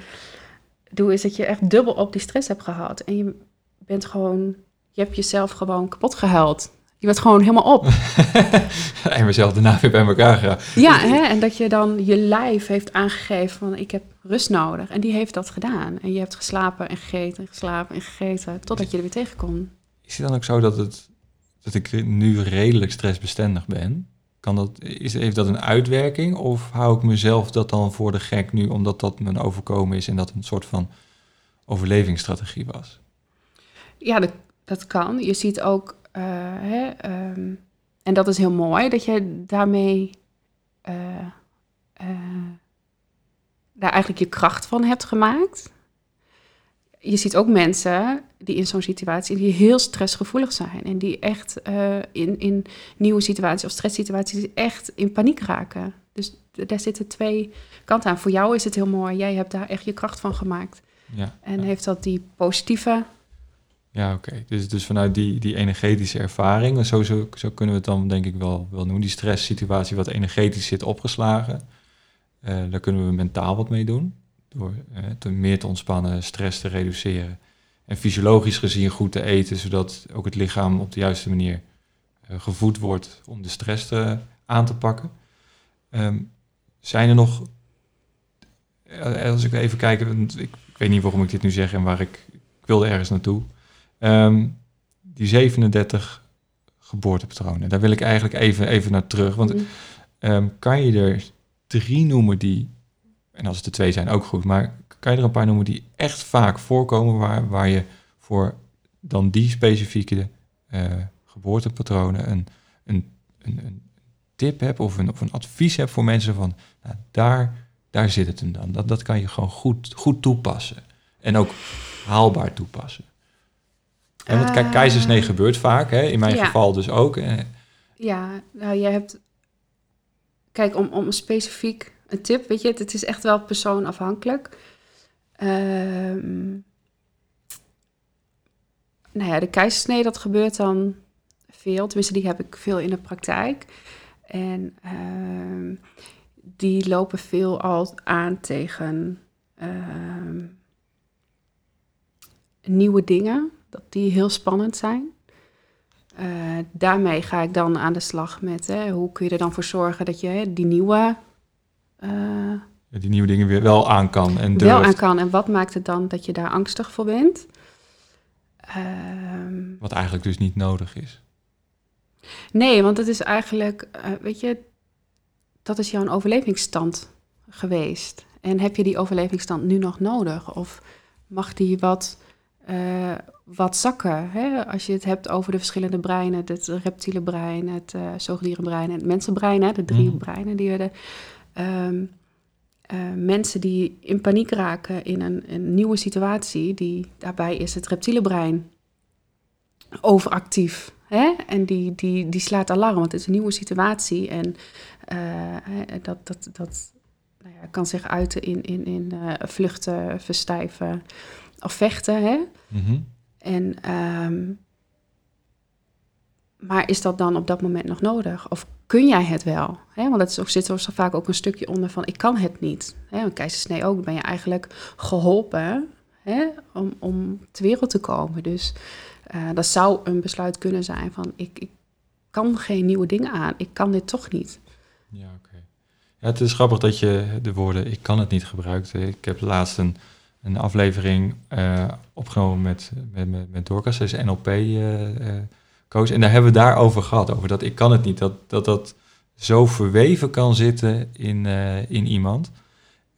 [SPEAKER 2] doe, is dat je echt dubbel op die stress hebt gehad. En je bent gewoon, je hebt jezelf gewoon kapot gehuild. Je bent gewoon helemaal op.
[SPEAKER 1] en mezelf daarna weer bij elkaar gaan.
[SPEAKER 2] Ja, hè? en dat je dan je lijf heeft aangegeven van ik heb rust nodig. En die heeft dat gedaan. En je hebt geslapen en gegeten en geslapen en gegeten totdat je er weer tegen kon.
[SPEAKER 1] Is het dan ook zo dat, het, dat ik nu redelijk stressbestendig ben? Kan dat, is, heeft dat een uitwerking? Of hou ik mezelf dat dan voor de gek nu omdat dat mijn overkomen is en dat een soort van overlevingsstrategie was?
[SPEAKER 2] Ja, dat, dat kan. Je ziet ook, eh, hè, ehm, en dat is heel mooi, dat je daarmee eh, eh, daar eigenlijk je kracht van hebt gemaakt. Je ziet ook mensen die in zo'n situatie die heel stressgevoelig zijn en die echt eh, in, in nieuwe situaties of stresssituaties echt in paniek raken. Dus daar zitten twee kanten aan. Voor jou is het heel mooi. Jij hebt daar echt je kracht van gemaakt.
[SPEAKER 1] Ja,
[SPEAKER 2] En
[SPEAKER 1] ja.
[SPEAKER 2] heeft dat die positieve
[SPEAKER 1] Ja, oké. Dus, dus vanuit die, die energetische ervaring, en zo, zo, zo kunnen we het dan denk ik wel, wel noemen, die stresssituatie wat energetisch zit opgeslagen, eh, daar kunnen we mentaal wat mee doen. Door eh, te, meer te ontspannen, stress te reduceren. En fysiologisch gezien goed te eten, zodat ook het lichaam op de juiste manier eh, gevoed wordt om de stress te, aan te pakken. Ehm, zijn er nog, eh, als ik even kijk, want ik, ik weet niet waarom ik dit nu zeg en waar ik, ik wilde ergens naartoe. Ehm, die 37 geboortepatronen, daar wil ik eigenlijk even, even naar terug. Want
[SPEAKER 2] Mm.
[SPEAKER 1] ehm, kan je er drie noemen die, en als het er twee zijn ook goed, maar kan je er een paar noemen die echt vaak voorkomen waar, waar je voor dan die specifieke eh, geboortepatronen een, een, een, een tip hebt of een, of een advies hebt voor mensen van, nou, daar, daar zit het hem dan. Dat, dat kan je gewoon goed, goed toepassen. En ook haalbaar toepassen. En want kijk,
[SPEAKER 2] Ah.
[SPEAKER 1] keizersnee gebeurt vaak, hè? in mijn
[SPEAKER 2] Ja.
[SPEAKER 1] geval dus ook. Eh,
[SPEAKER 2] Ja, nou, je hebt... Kijk, om, om specifiek een tip, weet je, het, is echt wel persoonafhankelijk. Ehm nou ja, de keizersnee, dat gebeurt dan veel. Tenminste, die heb ik veel in de praktijk. En ehm, die lopen veel al aan tegen ehm, nieuwe dingen, dat die heel spannend zijn. Eh, daarmee ga ik dan aan de slag met hè, hoe kun je er dan voor zorgen dat je hè, die nieuwe
[SPEAKER 1] die nieuwe dingen weer wel aan kan en durft.
[SPEAKER 2] wel aan kan. En wat maakt het dan dat je daar angstig voor bent? Ehm,
[SPEAKER 1] Wat eigenlijk dus niet nodig is.
[SPEAKER 2] nee, want het is eigenlijk, eh, weet je, dat is jouw overlevingsstand geweest. En heb je die overlevingsstand nu nog nodig? Of mag die wat eh, wat zakken. Hè? Als je het hebt over de verschillende breinen, het reptiele brein, het uh, zoogdierenbrein en het mensenbrein, hè? de drie mhm. breinen die we um, mensen die in paniek raken in een, een, nieuwe situatie, die, daarbij is het reptiele brein overactief. Hè? En die, die, die slaat alarm, want het is een nieuwe situatie. En dat, dat, dat nou ja, kan zich uiten in, in, in vluchten, verstijven of vechten. Hè? Mhm. En, ehm, maar is dat dan op dat moment nog nodig? Of kun jij het wel? Hè? Want het zit er vaak ook een stukje onder van ik kan het niet. Hè? Een ook, ben je eigenlijk geholpen? Om, om ter wereld te komen. Dus uh, dat zou een besluit kunnen zijn van ik, ik kan geen nieuwe dingen aan. Ik kan dit toch niet.
[SPEAKER 1] Ja, oké. Het is grappig dat je de woorden ik kan het niet gebruikt. Ik heb laatst een een aflevering uh, opgenomen met, met, met, met Dorcas, is NLP-coach. Uh, uh, en daar hebben we daarover gehad, over dat ik kan het niet. Dat dat, dat zo verweven kan zitten in, eh, in iemand.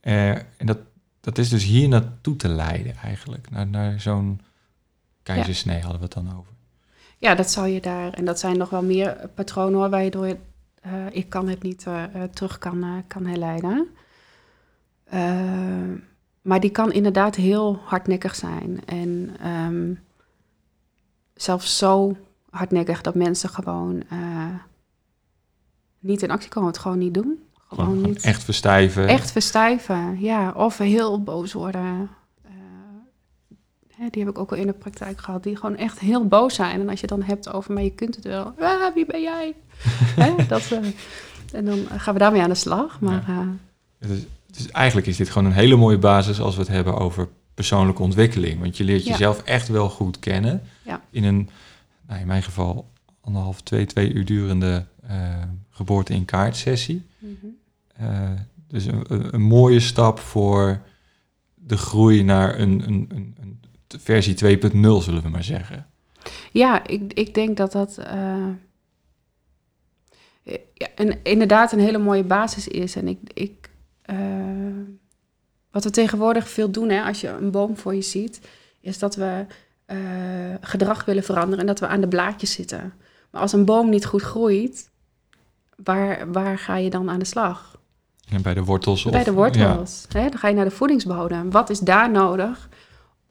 [SPEAKER 1] en dat, dat is dus hier naartoe te leiden eigenlijk. Naar, naar zo'n keizersnee hadden we het dan over.
[SPEAKER 2] Ja, dat zou je daar... En dat zijn nog wel meer patronen hoor, waar je door... ik kan het niet terug kan, kan herleiden. Maar die kan inderdaad heel hardnekkig zijn. En um, zelfs zo hardnekkig dat mensen gewoon uh, niet in actie komen, het gewoon niet doen.
[SPEAKER 1] Gewoon, niet. Echt verstijven.
[SPEAKER 2] Echt verstijven, ja. Of heel boos worden. Uh, hè, die heb ik ook al in de praktijk gehad. Die gewoon echt heel boos zijn. En als je dan hebt over, maar je kunt het wel. Ah, wie ben jij? hè, dat, uh, en dan gaan we daarmee aan de slag. Maar, ja.
[SPEAKER 1] Dus eigenlijk is dit gewoon een hele mooie basis als we het hebben over persoonlijke ontwikkeling. Want je leert jezelf echt wel goed kennen. Ja. In een, nou in mijn geval, anderhalf, twee, twee uur durende uh, geboorte in kaart sessie. Mm -hmm. dus een, een, mooie stap voor de groei naar een, een, een, een versie 2.0, zullen we maar zeggen.
[SPEAKER 2] Ja, ik, ik denk dat dat uh, ja, een, inderdaad een hele mooie basis is. En ik, ik uh, wat we tegenwoordig veel doen, hè, als je een boom voor je ziet, is dat we uh, gedrag willen veranderen en dat we aan de blaadjes zitten. Maar als een boom niet goed groeit, waar, waar ga je dan aan de slag?
[SPEAKER 1] En bij de wortels?
[SPEAKER 2] Bij de wortels. Hè, dan ga je naar de voedingsbodem. Wat is daar nodig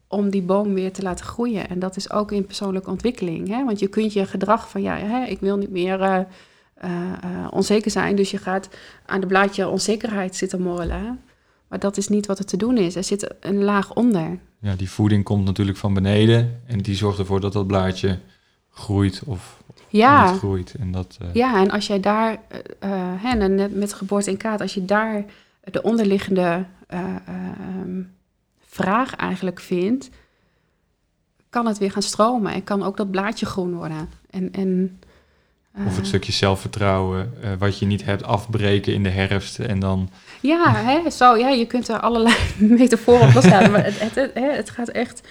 [SPEAKER 2] om die boom weer te laten groeien? En dat is ook in persoonlijke ontwikkeling. Hè? Want je kunt je gedrag van, ja, hè, ik wil niet meer... Uh, uh, onzeker zijn. Dus je gaat aan de blaadje onzekerheid zitten morrelen. Maar dat is niet wat er te doen is. Er zit een laag onder.
[SPEAKER 1] Ja, die voeding komt natuurlijk van beneden. En die zorgt ervoor dat dat blaadje groeit of ja. niet groeit. En dat,
[SPEAKER 2] uh... Ja, en als jij daar, uh, hè, net met geboorte in kaart, als je daar de onderliggende ehm, vraag eigenlijk vindt, kan het weer gaan stromen en kan ook dat blaadje groen worden. En, en
[SPEAKER 1] of het ah. stukje zelfvertrouwen, uh, wat je niet hebt, afbreken in de herfst en dan...
[SPEAKER 2] Ja, hè, zo, ja je kunt er allerlei metaforen op loslaten, maar het, het, het, het, gaat echt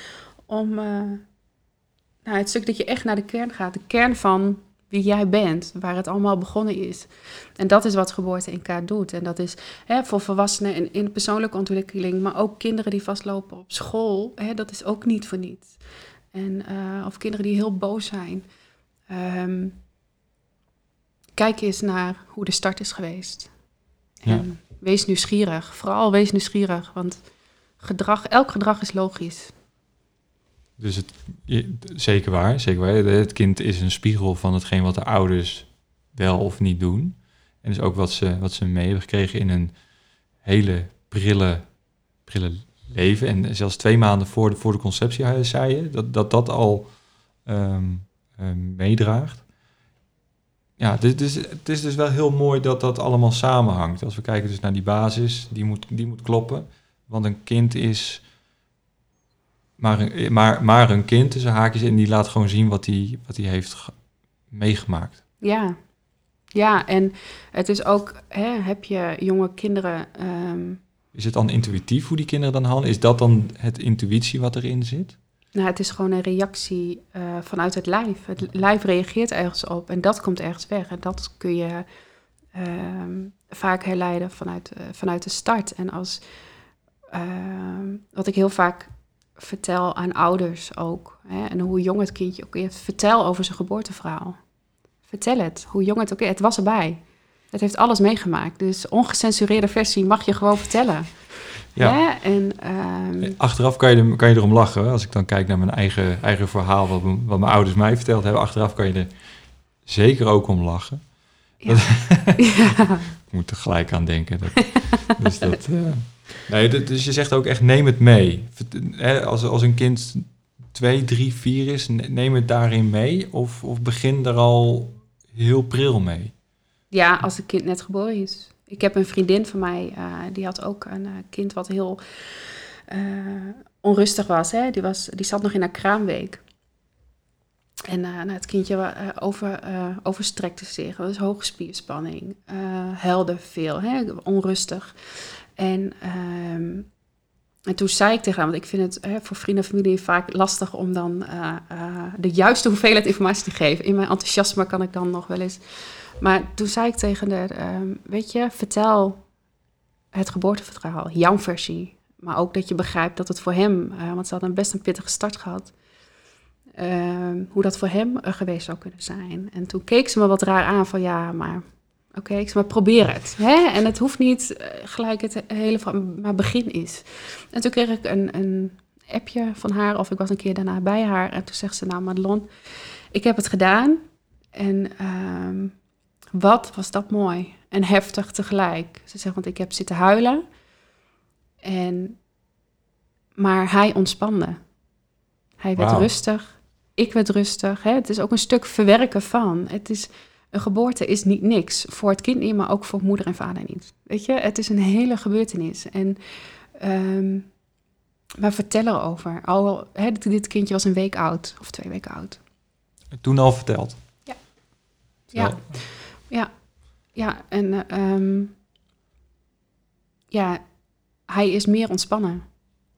[SPEAKER 2] om uh, nou, het stuk dat je echt naar de kern gaat. De kern van wie jij bent, waar het allemaal begonnen is. En dat is wat geboorte in kaart doet. En dat is hè, voor volwassenen in, in persoonlijke ontwikkeling, maar ook kinderen die vastlopen op school, hè, dat is ook niet voor niets. En, uh, of kinderen die heel boos zijn. Um, kijk eens naar hoe de start is geweest. En wees nieuwsgierig. Vooral wees nieuwsgierig, want gedrag, elk gedrag is logisch.
[SPEAKER 1] Dus het, zeker waar, zeker waar. Het kind is een spiegel van hetgeen wat de ouders wel of niet doen. En dus ook wat ze, wat ze mee hebben gekregen in een hele prille, prille leven. En zelfs twee maanden voor de, voor de conceptie zei je dat dat, dat al um, um, meedraagt ja, het is, het is dus wel heel mooi dat dat allemaal samenhangt. Als we kijken dus naar die basis, die moet, die moet kloppen. Want een kind is maar een, maar, maar een kind tussen haakjes en die laat gewoon zien wat hij wat heeft meegemaakt.
[SPEAKER 2] Ja, ja, en het is ook, hè, heb je jonge kinderen. Um...
[SPEAKER 1] Is het dan intuïtief hoe die kinderen dan handelen? Is dat dan het intuïtie wat erin zit?
[SPEAKER 2] Nou, het is gewoon een reactie uh, vanuit het lijf. Het lijf reageert ergens op en dat komt ergens weg. En dat kun je uh, vaak herleiden vanuit, uh, vanuit de start. En als, ehm, wat ik heel vaak vertel aan ouders ook. Hè, en hoe jong het kindje ook is. Vertel over zijn geboorteverhaal. Vertel het, hoe jong het ook is. Het was erbij. Het heeft alles meegemaakt. Dus ongecensureerde versie mag je gewoon vertellen.
[SPEAKER 1] Ja.
[SPEAKER 2] Hè? En, ehm,
[SPEAKER 1] Achteraf kan je, er, kan je erom lachen. Als ik dan kijk naar mijn eigen, eigen verhaal, wat, mijn ouders mij verteld hebben. Achteraf kan je er zeker ook om lachen.
[SPEAKER 2] ja. ja.
[SPEAKER 1] Ik moet er gelijk aan denken. Dat, dus, dat, eh, nee, dus je zegt ook echt, neem het mee. Als, als een kind twee, drie, vier is, ne- neem het daarin mee. Of, of begin er al heel pril mee.
[SPEAKER 2] Ja, als het kind net geboren is. Ik heb een vriendin van mij, eh, die had ook een eh, kind wat heel eh, onrustig was, hè. Die was. Die zat nog in haar kraamweek. En nou, het kindje eh, over, eh, overstrekte zich. Dat is hoge spierspanning. huilde veel, hè, onrustig. En, ehm, en toen zei ik tegen haar, want ik vind het hè, voor vrienden en familie vaak lastig om dan eh, eh, de juiste hoeveelheid informatie te geven. In mijn enthousiasme kan ik dan nog wel eens. Maar toen zei ik tegen haar, ehm, weet je, vertel het geboorteverhaal, jouw versie. Maar ook dat je begrijpt dat het voor hem, eh, want ze had een best een pittige start gehad, ehm, hoe dat voor hem geweest zou kunnen zijn. En toen keek ze me wat raar aan van ja, maar oké, ik zei maar probeer het. Hè? En het hoeft niet eh, gelijk het hele, verhaal, maar begin is. En toen kreeg ik een, een appje van haar, of ik was een keer daarna bij haar. En toen zegt ze, nou Madelon, ik heb het gedaan. En ehm, wat was dat mooi en heftig tegelijk. Ze zegt, want ik heb zitten huilen. En, maar hij ontspande. Hij werd rustig. Ik werd rustig. Hè? Het is ook een stuk verwerken van. Het is, een geboorte is niet niks. Voor het kind niet, maar ook voor moeder en vader niet. Weet je, het is een hele gebeurtenis. En ehm maar vertel erover. Al, hè, dit, kindje was een week oud of twee weken oud.
[SPEAKER 1] Toen al verteld.
[SPEAKER 2] Ja.
[SPEAKER 1] Terwijl-
[SPEAKER 2] Ja, en eh, ehm, ja, hij is meer ontspannen.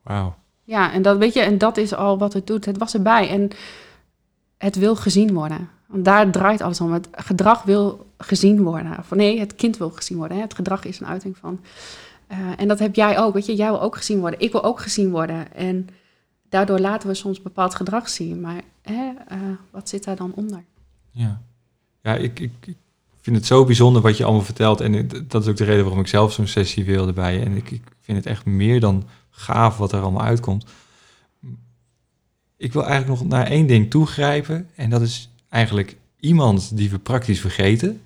[SPEAKER 1] Wauw.
[SPEAKER 2] Ja, en dat weet je, en dat is al wat het doet. Het was erbij en het wil gezien worden. Want daar draait alles om. Het gedrag wil gezien worden. Of nee, het kind wil gezien worden. Hè? Het gedrag is een uiting van. Eh, en dat heb jij ook. Weet je, jij wil ook gezien worden. Ik wil ook gezien worden. En daardoor laten we soms bepaald gedrag zien. Maar hè, eh, wat zit daar dan onder?
[SPEAKER 1] Ja, ja ik, ik, ik vind het zo bijzonder wat je allemaal vertelt. En dat is ook de reden waarom ik zelf zo'n sessie wilde bij je. En ik, ik vind het echt meer dan gaaf wat er allemaal uitkomt. Ik wil eigenlijk nog naar één ding toegrijpen. En dat is eigenlijk iemand die we praktisch vergeten.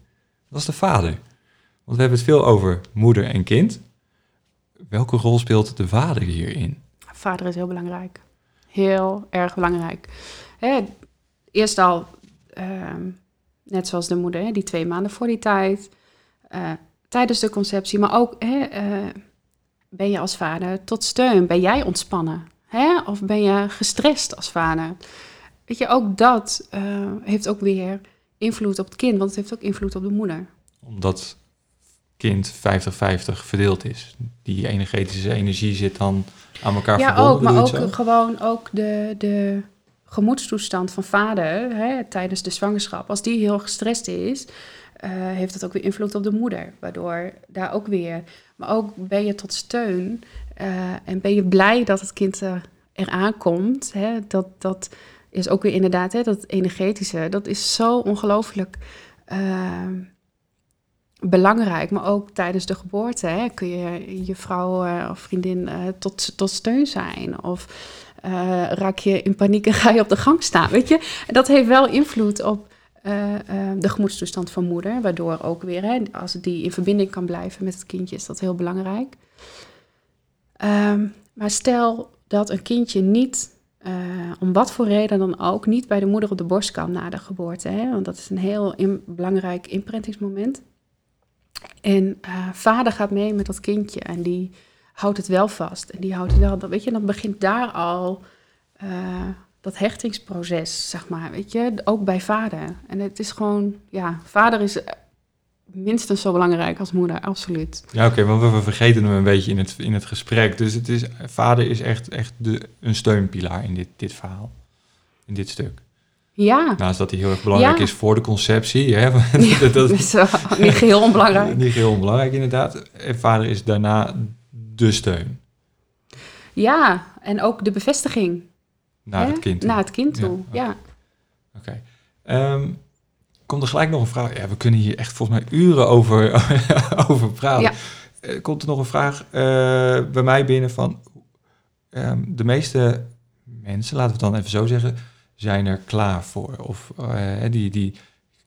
[SPEAKER 1] Is de vader. Want we hebben het veel over moeder en kind. Welke rol speelt de vader hierin?
[SPEAKER 2] Vader is heel belangrijk. Heel erg belangrijk. Hè, eerst al, ehm, net zoals de moeder, hè, die twee maanden voor die tijd, eh, tijdens de conceptie, maar ook hè, eh, ben je als vader tot steun? Ben jij ontspannen? Hè? Of ben je gestrest als vader? Weet je, ook dat eh, heeft ook weer invloed op het kind, want het heeft ook invloed op de moeder.
[SPEAKER 1] Omdat kind 50-50 verdeeld is. Die energetische energie zit dan aan elkaar
[SPEAKER 2] Ja,
[SPEAKER 1] verbonden.
[SPEAKER 2] ook, maar ook
[SPEAKER 1] zo?
[SPEAKER 2] gewoon ook de, de gemoedstoestand van vader hè, tijdens de zwangerschap. Als die heel gestrest is, eh, heeft dat ook weer invloed op de moeder. Waardoor daar ook weer. Maar ook ben je tot steun eh, en ben je blij dat het kind er, eraan komt. Hè, dat, dat is ook weer inderdaad, hè, dat energetische. Dat is zo ongelooflijk. eh, belangrijk, maar ook tijdens de geboorte hè, kun je je vrouw eh, of vriendin eh, tot, tot steun zijn. Of eh, raak je in paniek en ga je op de gang staan, weet je. Dat heeft wel invloed op de gemoedstoestand van moeder, waardoor ook weer, hè, als die in verbinding kan blijven met het kindje, is dat heel belangrijk. Ehm, maar stel dat een kindje niet, eh, om wat voor reden dan ook, niet bij de moeder op de borst kan na de geboorte. Hè? Want dat is een heel belangrijk imprintingsmoment. En eh, vader gaat mee met dat kindje en die houdt het wel vast. En die houdt het wel, weet je, dan begint daar al eh, dat hechtingsproces, zeg maar, weet je, ook bij vader. En het is gewoon, ja, vader is minstens zo belangrijk als moeder, absoluut.
[SPEAKER 1] Ja, oké, maar we, we vergeten hem een beetje in het, in het gesprek. Dus het is, vader is echt, echt de, een steunpilaar in dit, dit verhaal. In dit stuk.
[SPEAKER 2] Ja,
[SPEAKER 1] Naast dat hij heel erg belangrijk
[SPEAKER 2] Ja.
[SPEAKER 1] is voor de conceptie. Hè?
[SPEAKER 2] Ja,
[SPEAKER 1] dat,
[SPEAKER 2] dat is niet geheel onbelangrijk.
[SPEAKER 1] Niet heel onbelangrijk inderdaad. En vader is daarna de steun.
[SPEAKER 2] Ja, en ook de bevestiging.
[SPEAKER 1] Naar
[SPEAKER 2] hè?
[SPEAKER 1] het kind toe.
[SPEAKER 2] Naar het kind toe, ja.
[SPEAKER 1] Oké. Ehm, komt er gelijk nog een vraag? Ja, we kunnen hier echt volgens mij uren over, over praten.
[SPEAKER 2] Ja.
[SPEAKER 1] Eh, komt er nog een vraag eh, bij mij binnen van... ehm, de meeste mensen, laten we het dan even zo zeggen... zijn er klaar voor. Of eh, die, die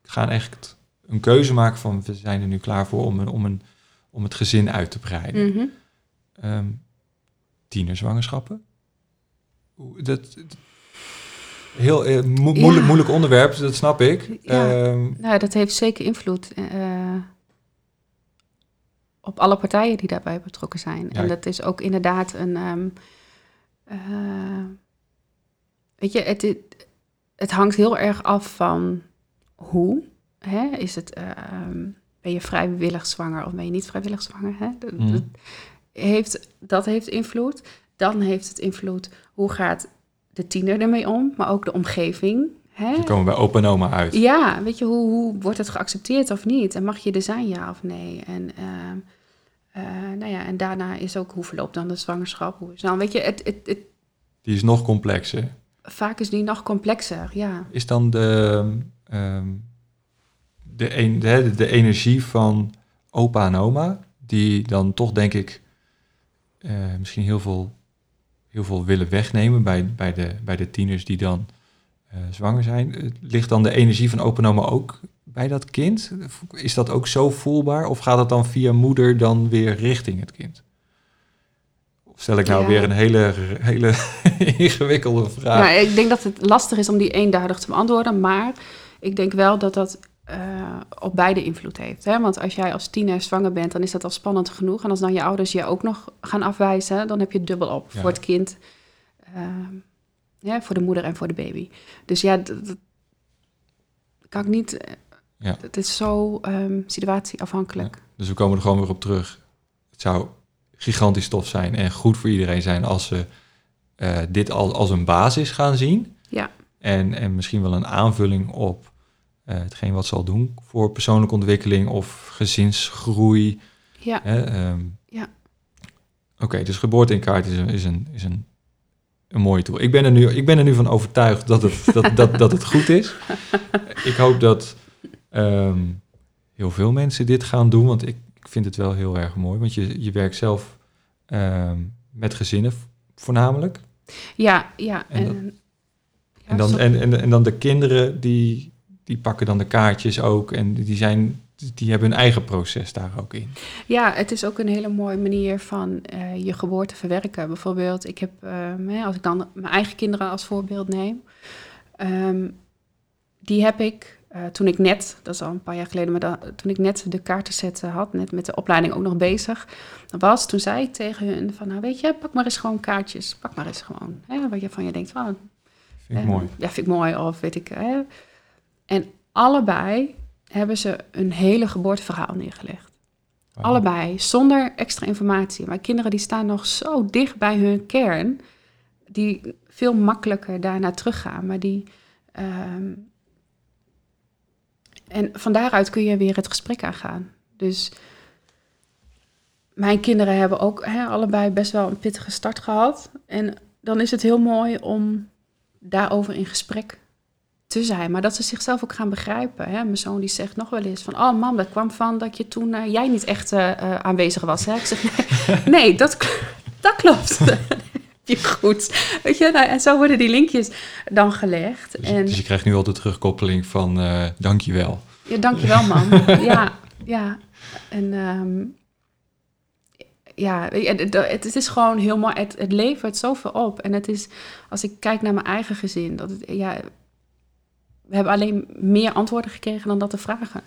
[SPEAKER 1] gaan echt een keuze maken van... we zijn er nu klaar voor om, een, om, een, om het gezin uit te breiden.
[SPEAKER 2] Mhm.
[SPEAKER 1] Ehm, tienerzwangerschappen. Hoe- Dat, dat- heel eh,
[SPEAKER 2] Ja.
[SPEAKER 1] moeilijk, moeilijk onderwerp, dat snap ik.
[SPEAKER 2] Ja.
[SPEAKER 1] Ehm,
[SPEAKER 2] Nou, dat heeft zeker invloed eh, op alle partijen die daarbij betrokken zijn.
[SPEAKER 1] Ja,
[SPEAKER 2] en dat is ook inderdaad een. ehm, eh, weet je, het, het, het hangt heel erg af van hoe. Hè? Is het, ehm, ben je vrijwillig zwanger of ben je niet vrijwillig zwanger? Hè? Dat,
[SPEAKER 1] Mhm.
[SPEAKER 2] dat heeft, dat heeft invloed. Dan heeft het invloed hoe gaat de tiener ermee om, maar ook de omgeving. Hè?
[SPEAKER 1] die komen bij opa en oma uit.
[SPEAKER 2] Ja, weet je, hoe, hoe wordt het geaccepteerd of niet? En mag je er zijn, ja of nee? En, ehm, eh, nou ja, en daarna is ook hoe verloopt dan de zwangerschap? Hoe is, nou, weet je, het, het, het,
[SPEAKER 1] Die is nog complexer.
[SPEAKER 2] vaak is die nog complexer, ja.
[SPEAKER 1] Is dan de, ehm, de, een, de, de energie van opa en oma, die dan toch denk ik eh, misschien heel veel, heel veel willen wegnemen bij, bij, de, bij de tieners die dan eh, zwanger zijn. Eh, Ligt dan de energie van opa en oma ook bij dat kind? Is dat ook zo voelbaar? Of gaat het dan via moeder dan weer richting het kind? Of stel ik nou
[SPEAKER 2] Ja.
[SPEAKER 1] weer een hele, hele ingewikkelde vraag?
[SPEAKER 2] Nou, ik denk dat het lastig is om die eenduidig te beantwoorden, maar ik denk wel dat dat eh, op beide invloed heeft. Hè? Want als jij als tiener zwanger bent, dan is dat al spannend genoeg. En als dan je ouders je ook nog gaan afwijzen, dan heb je het dubbel op
[SPEAKER 1] Ja.
[SPEAKER 2] voor het kind, ehm, ja, voor de moeder en voor de baby. Dus ja, dat, dat kan ik niet. eh,
[SPEAKER 1] Ja.
[SPEAKER 2] Het is zo ehm, situatieafhankelijk.
[SPEAKER 1] Dus we komen er gewoon weer op terug. Het zou gigantisch tof zijn en goed voor iedereen zijn als ze eh, dit al als een basis gaan zien.
[SPEAKER 2] Ja.
[SPEAKER 1] En, en misschien wel een aanvulling op eh, hetgeen wat ze al doen voor persoonlijke ontwikkeling of gezinsgroei.
[SPEAKER 2] Ja,
[SPEAKER 1] Hè, ehm.
[SPEAKER 2] Ja.
[SPEAKER 1] Oké, dus geboorte in kaart is een, is een, is een, een mooie tool. Ik ben er nu, ik ben er nu van overtuigd dat het, dat, dat, dat het goed is. Ik hoop dat ehm, heel veel mensen dit gaan doen, want ik, ik vind het wel heel erg mooi. Want je, je werkt zelf ehm, met gezinnen voornamelijk.
[SPEAKER 2] ja, ja.
[SPEAKER 1] En
[SPEAKER 2] En,
[SPEAKER 1] dat-
[SPEAKER 2] ja,
[SPEAKER 1] En dan, en, en, en dan de kinderen, die, die pakken dan de kaartjes ook. En die, zijn, die hebben hun eigen proces daar ook in.
[SPEAKER 2] Ja, het is ook een hele mooie manier van eh, je geboorte verwerken. Bijvoorbeeld, ik heb, ehm, als ik dan mijn eigen kinderen als voorbeeld neem, ehm, die heb ik eh, toen ik net, dat is al een paar jaar geleden, maar dan, toen ik net de kaartenset had, net met de opleiding ook nog bezig was, toen zei ik tegen hun van, nou weet je, pak maar eens gewoon kaartjes, pak maar eens gewoon, hè, wat je van je denkt, van,
[SPEAKER 1] Vind ik
[SPEAKER 2] eh,
[SPEAKER 1] mooi.
[SPEAKER 2] Ja, vind ik mooi. Of weet ik. Hè. En allebei hebben ze een hele geboorteverhaal neergelegd. Allebei, zonder extra informatie. Maar kinderen die staan nog zo dicht bij hun kern, die veel makkelijker daarna teruggaan. Maar die. ehm, en van daaruit kun je weer het gesprek aangaan. Dus mijn kinderen hebben ook hè, allebei best wel een pittige start gehad. En dan is het heel mooi om daarover in gesprek te zijn. Maar dat ze zichzelf ook gaan begrijpen. Hè? Mijn zoon die zegt nog wel eens van... oh mam, dat kwam van dat je toen eh, jij niet echt eh, eh, aanwezig was. Hè? Ik zeg, nee, nee dat, dat klopt. je goed. Weet je, nou, en zo worden die linkjes dan gelegd.
[SPEAKER 1] Dus,
[SPEAKER 2] en
[SPEAKER 1] dus je krijgt nu al de terugkoppeling van eh dankjewel.
[SPEAKER 2] ja, dankjewel mam. ja, ja. En ehm, ja, het is gewoon heel mooi. Het, het levert zoveel op. En het is, als ik kijk naar mijn eigen gezin, dat het, ja, we hebben alleen meer antwoorden gekregen dan dat de vragen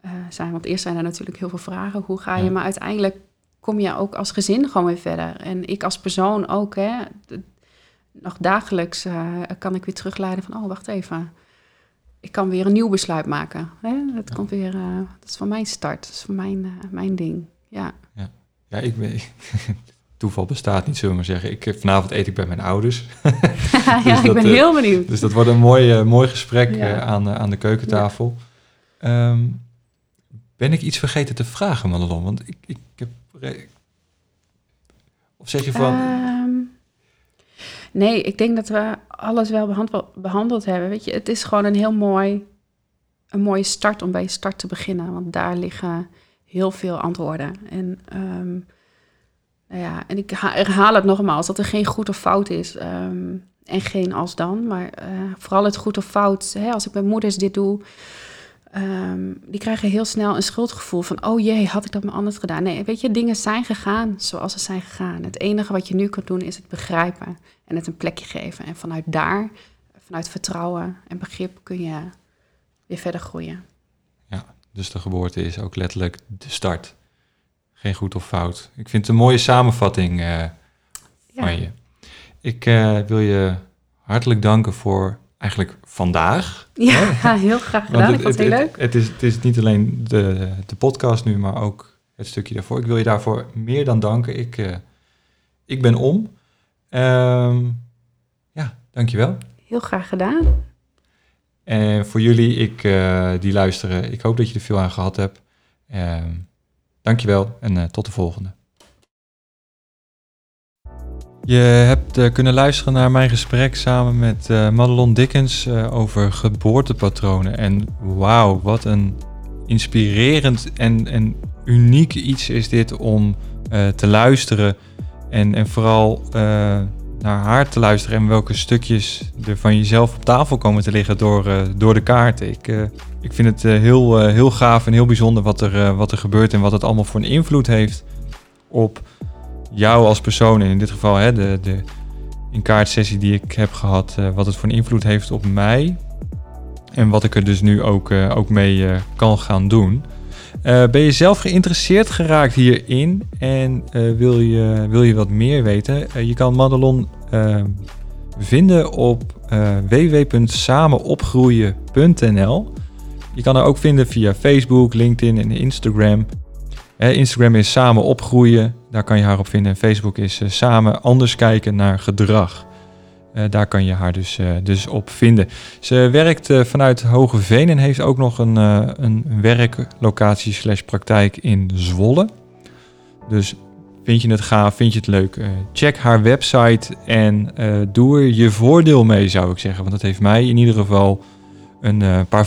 [SPEAKER 2] eh, zijn. Want eerst zijn er natuurlijk heel veel vragen. Hoe ga je?
[SPEAKER 1] Ja.
[SPEAKER 2] Maar uiteindelijk kom je ook als gezin gewoon weer verder. En ik als persoon ook, hè. Nog dagelijks eh, kan ik weer terugleiden van, oh, wacht even. Ik kan weer een nieuw besluit maken. Hè? Dat,
[SPEAKER 1] Ja.
[SPEAKER 2] komt weer, eh, dat is van mijn start. Dat is van mijn, mijn ding. Ja.
[SPEAKER 1] Ja, ik ben... Toeval bestaat niet, zullen we maar zeggen. Ik, eh, vanavond eet ik bij mijn ouders.
[SPEAKER 2] ja, ik
[SPEAKER 1] dat,
[SPEAKER 2] ben
[SPEAKER 1] eh,
[SPEAKER 2] heel benieuwd.
[SPEAKER 1] Dus dat wordt een mooi, eh, mooi gesprek
[SPEAKER 2] Ja.
[SPEAKER 1] aan, de- aan de keukentafel. Ehm, ben ik iets vergeten te vragen, Madelon? Want ik, ik heb... Of zeg je van...
[SPEAKER 2] Ehm, Nee, ik denk dat we alles wel behandeld, behandeld hebben. Weet je, het is gewoon een heel mooi, een mooie start om bij je start te beginnen. Want daar liggen heel veel antwoorden. En, um, nou ja, en ik herhaal het nogmaals, dat er geen goed of fout is. Um, en geen als dan, maar uh, vooral het goed of fout. Hè, als ik met moeders dit doe, um, die krijgen heel snel een schuldgevoel van... oh jee, had ik dat maar anders gedaan? Nee, weet je, dingen zijn gegaan zoals ze zijn gegaan. Het enige wat je nu kunt doen is het begrijpen en het een plekje geven. En vanuit daar, vanuit vertrouwen en begrip kun je weer verder groeien.
[SPEAKER 1] Ja, dus de geboorte is ook letterlijk de start. Geen goed of fout. Ik vind het een mooie samenvatting uh, van je. Ik uh, wil je hartelijk danken voor eigenlijk vandaag.
[SPEAKER 2] Ja, heel graag gedaan. Het, ik vond het heel leuk.
[SPEAKER 1] Het, is, het is niet alleen de, de podcast nu, maar ook het stukje daarvoor. Ik wil je daarvoor meer dan danken. Ik, uh, ik ben om. Um, ja, dankjewel.
[SPEAKER 2] Heel graag gedaan.
[SPEAKER 1] En voor jullie ik, uh, die luisteren, ik hoop dat je er veel aan gehad hebt. Um, dankjewel en uh, tot de volgende. Je hebt uh, kunnen luisteren naar mijn gesprek samen met uh, Madelon Dickens over geboortepatronen. En wauw, wat een inspirerend en, en uniek iets is dit om te luisteren. En, en vooral naar haar te luisteren en welke stukjes er van jezelf op tafel komen te liggen door, door de kaarten. Ik, ik vind het heel, heel gaaf en heel bijzonder wat er, wat er gebeurt en wat het allemaal voor een invloed heeft op jou als persoon, en in dit geval hè, de, de in kaartsessie die ik heb gehad, wat het voor een invloed heeft op mij. En wat ik er dus nu ook, ook mee kan gaan doen. Ben je zelf geïnteresseerd geraakt hierin en wil, je, wil je wat meer weten? je kan Madelon vinden op www.samenopgroeien.nl. Je kan haar ook vinden via Facebook, LinkedIn en Instagram. Instagram is samen opgroeien, daar kan je haar op vinden. En Facebook is samen anders kijken naar gedrag. Uh, daar kan je haar dus, uh, dus op vinden. Ze werkt vanuit Hogeveen en heeft ook nog een, een werklocatie slash praktijk in Zwolle. Dus vind je het gaaf, vind je het leuk, check haar website en doe er je voordeel mee zou ik zeggen. Want dat heeft mij in ieder geval een paar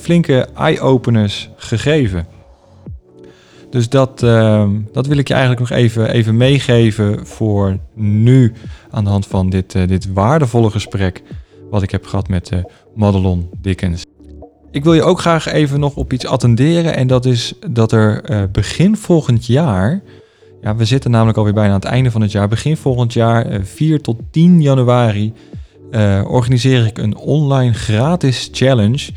[SPEAKER 1] flinke eye-openers gegeven. Dus dat, uh, dat wil ik je eigenlijk nog even, even meegeven voor nu aan de hand van dit, uh, dit waardevolle gesprek wat ik heb gehad met uh, Madelon Dickens. Ik wil je ook graag even nog op iets attenderen en dat is dat er uh, begin volgend jaar, ja we zitten namelijk alweer bijna aan het einde van het jaar, begin volgend jaar 4 tot 10 januari organiseer ik een online gratis challenge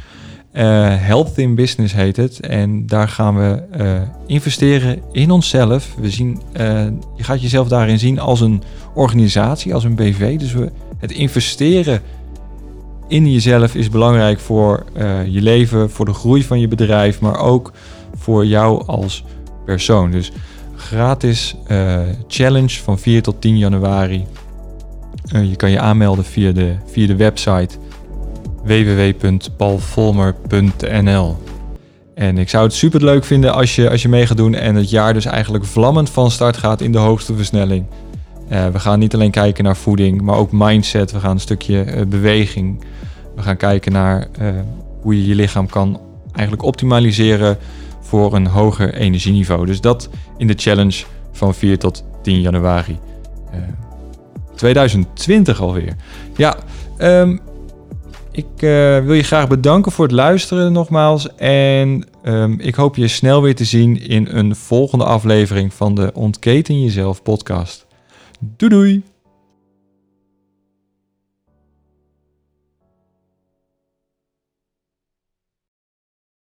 [SPEAKER 1] uh, Health in Business heet het. En daar gaan we uh, investeren in onszelf. We zien, uh, je gaat jezelf daarin zien als een organisatie, als een BV. Dus we, het investeren in jezelf is belangrijk voor je leven, voor de groei van je bedrijf, maar ook voor jou als persoon. Dus gratis challenge van 4 tot 10 januari. je kan je aanmelden via de, via de website www.paulvolmer.nl. En ik zou het super leuk vinden als je, als je mee gaat doen en het jaar dus eigenlijk vlammend van start gaat in de hoogste versnelling. Uh, we gaan niet alleen kijken naar voeding, maar ook mindset. We gaan een stukje uh, beweging. We gaan kijken naar uh, hoe je je lichaam kan eigenlijk optimaliseren voor een hoger energieniveau. Dus dat in de challenge van 4 tot 10 januari 2020 alweer. Ja, um, ik uh, wil je graag bedanken voor het luisteren nogmaals. En um, ik hoop je snel weer te zien in een volgende aflevering van de Ontketen Jezelf podcast. Doei doei!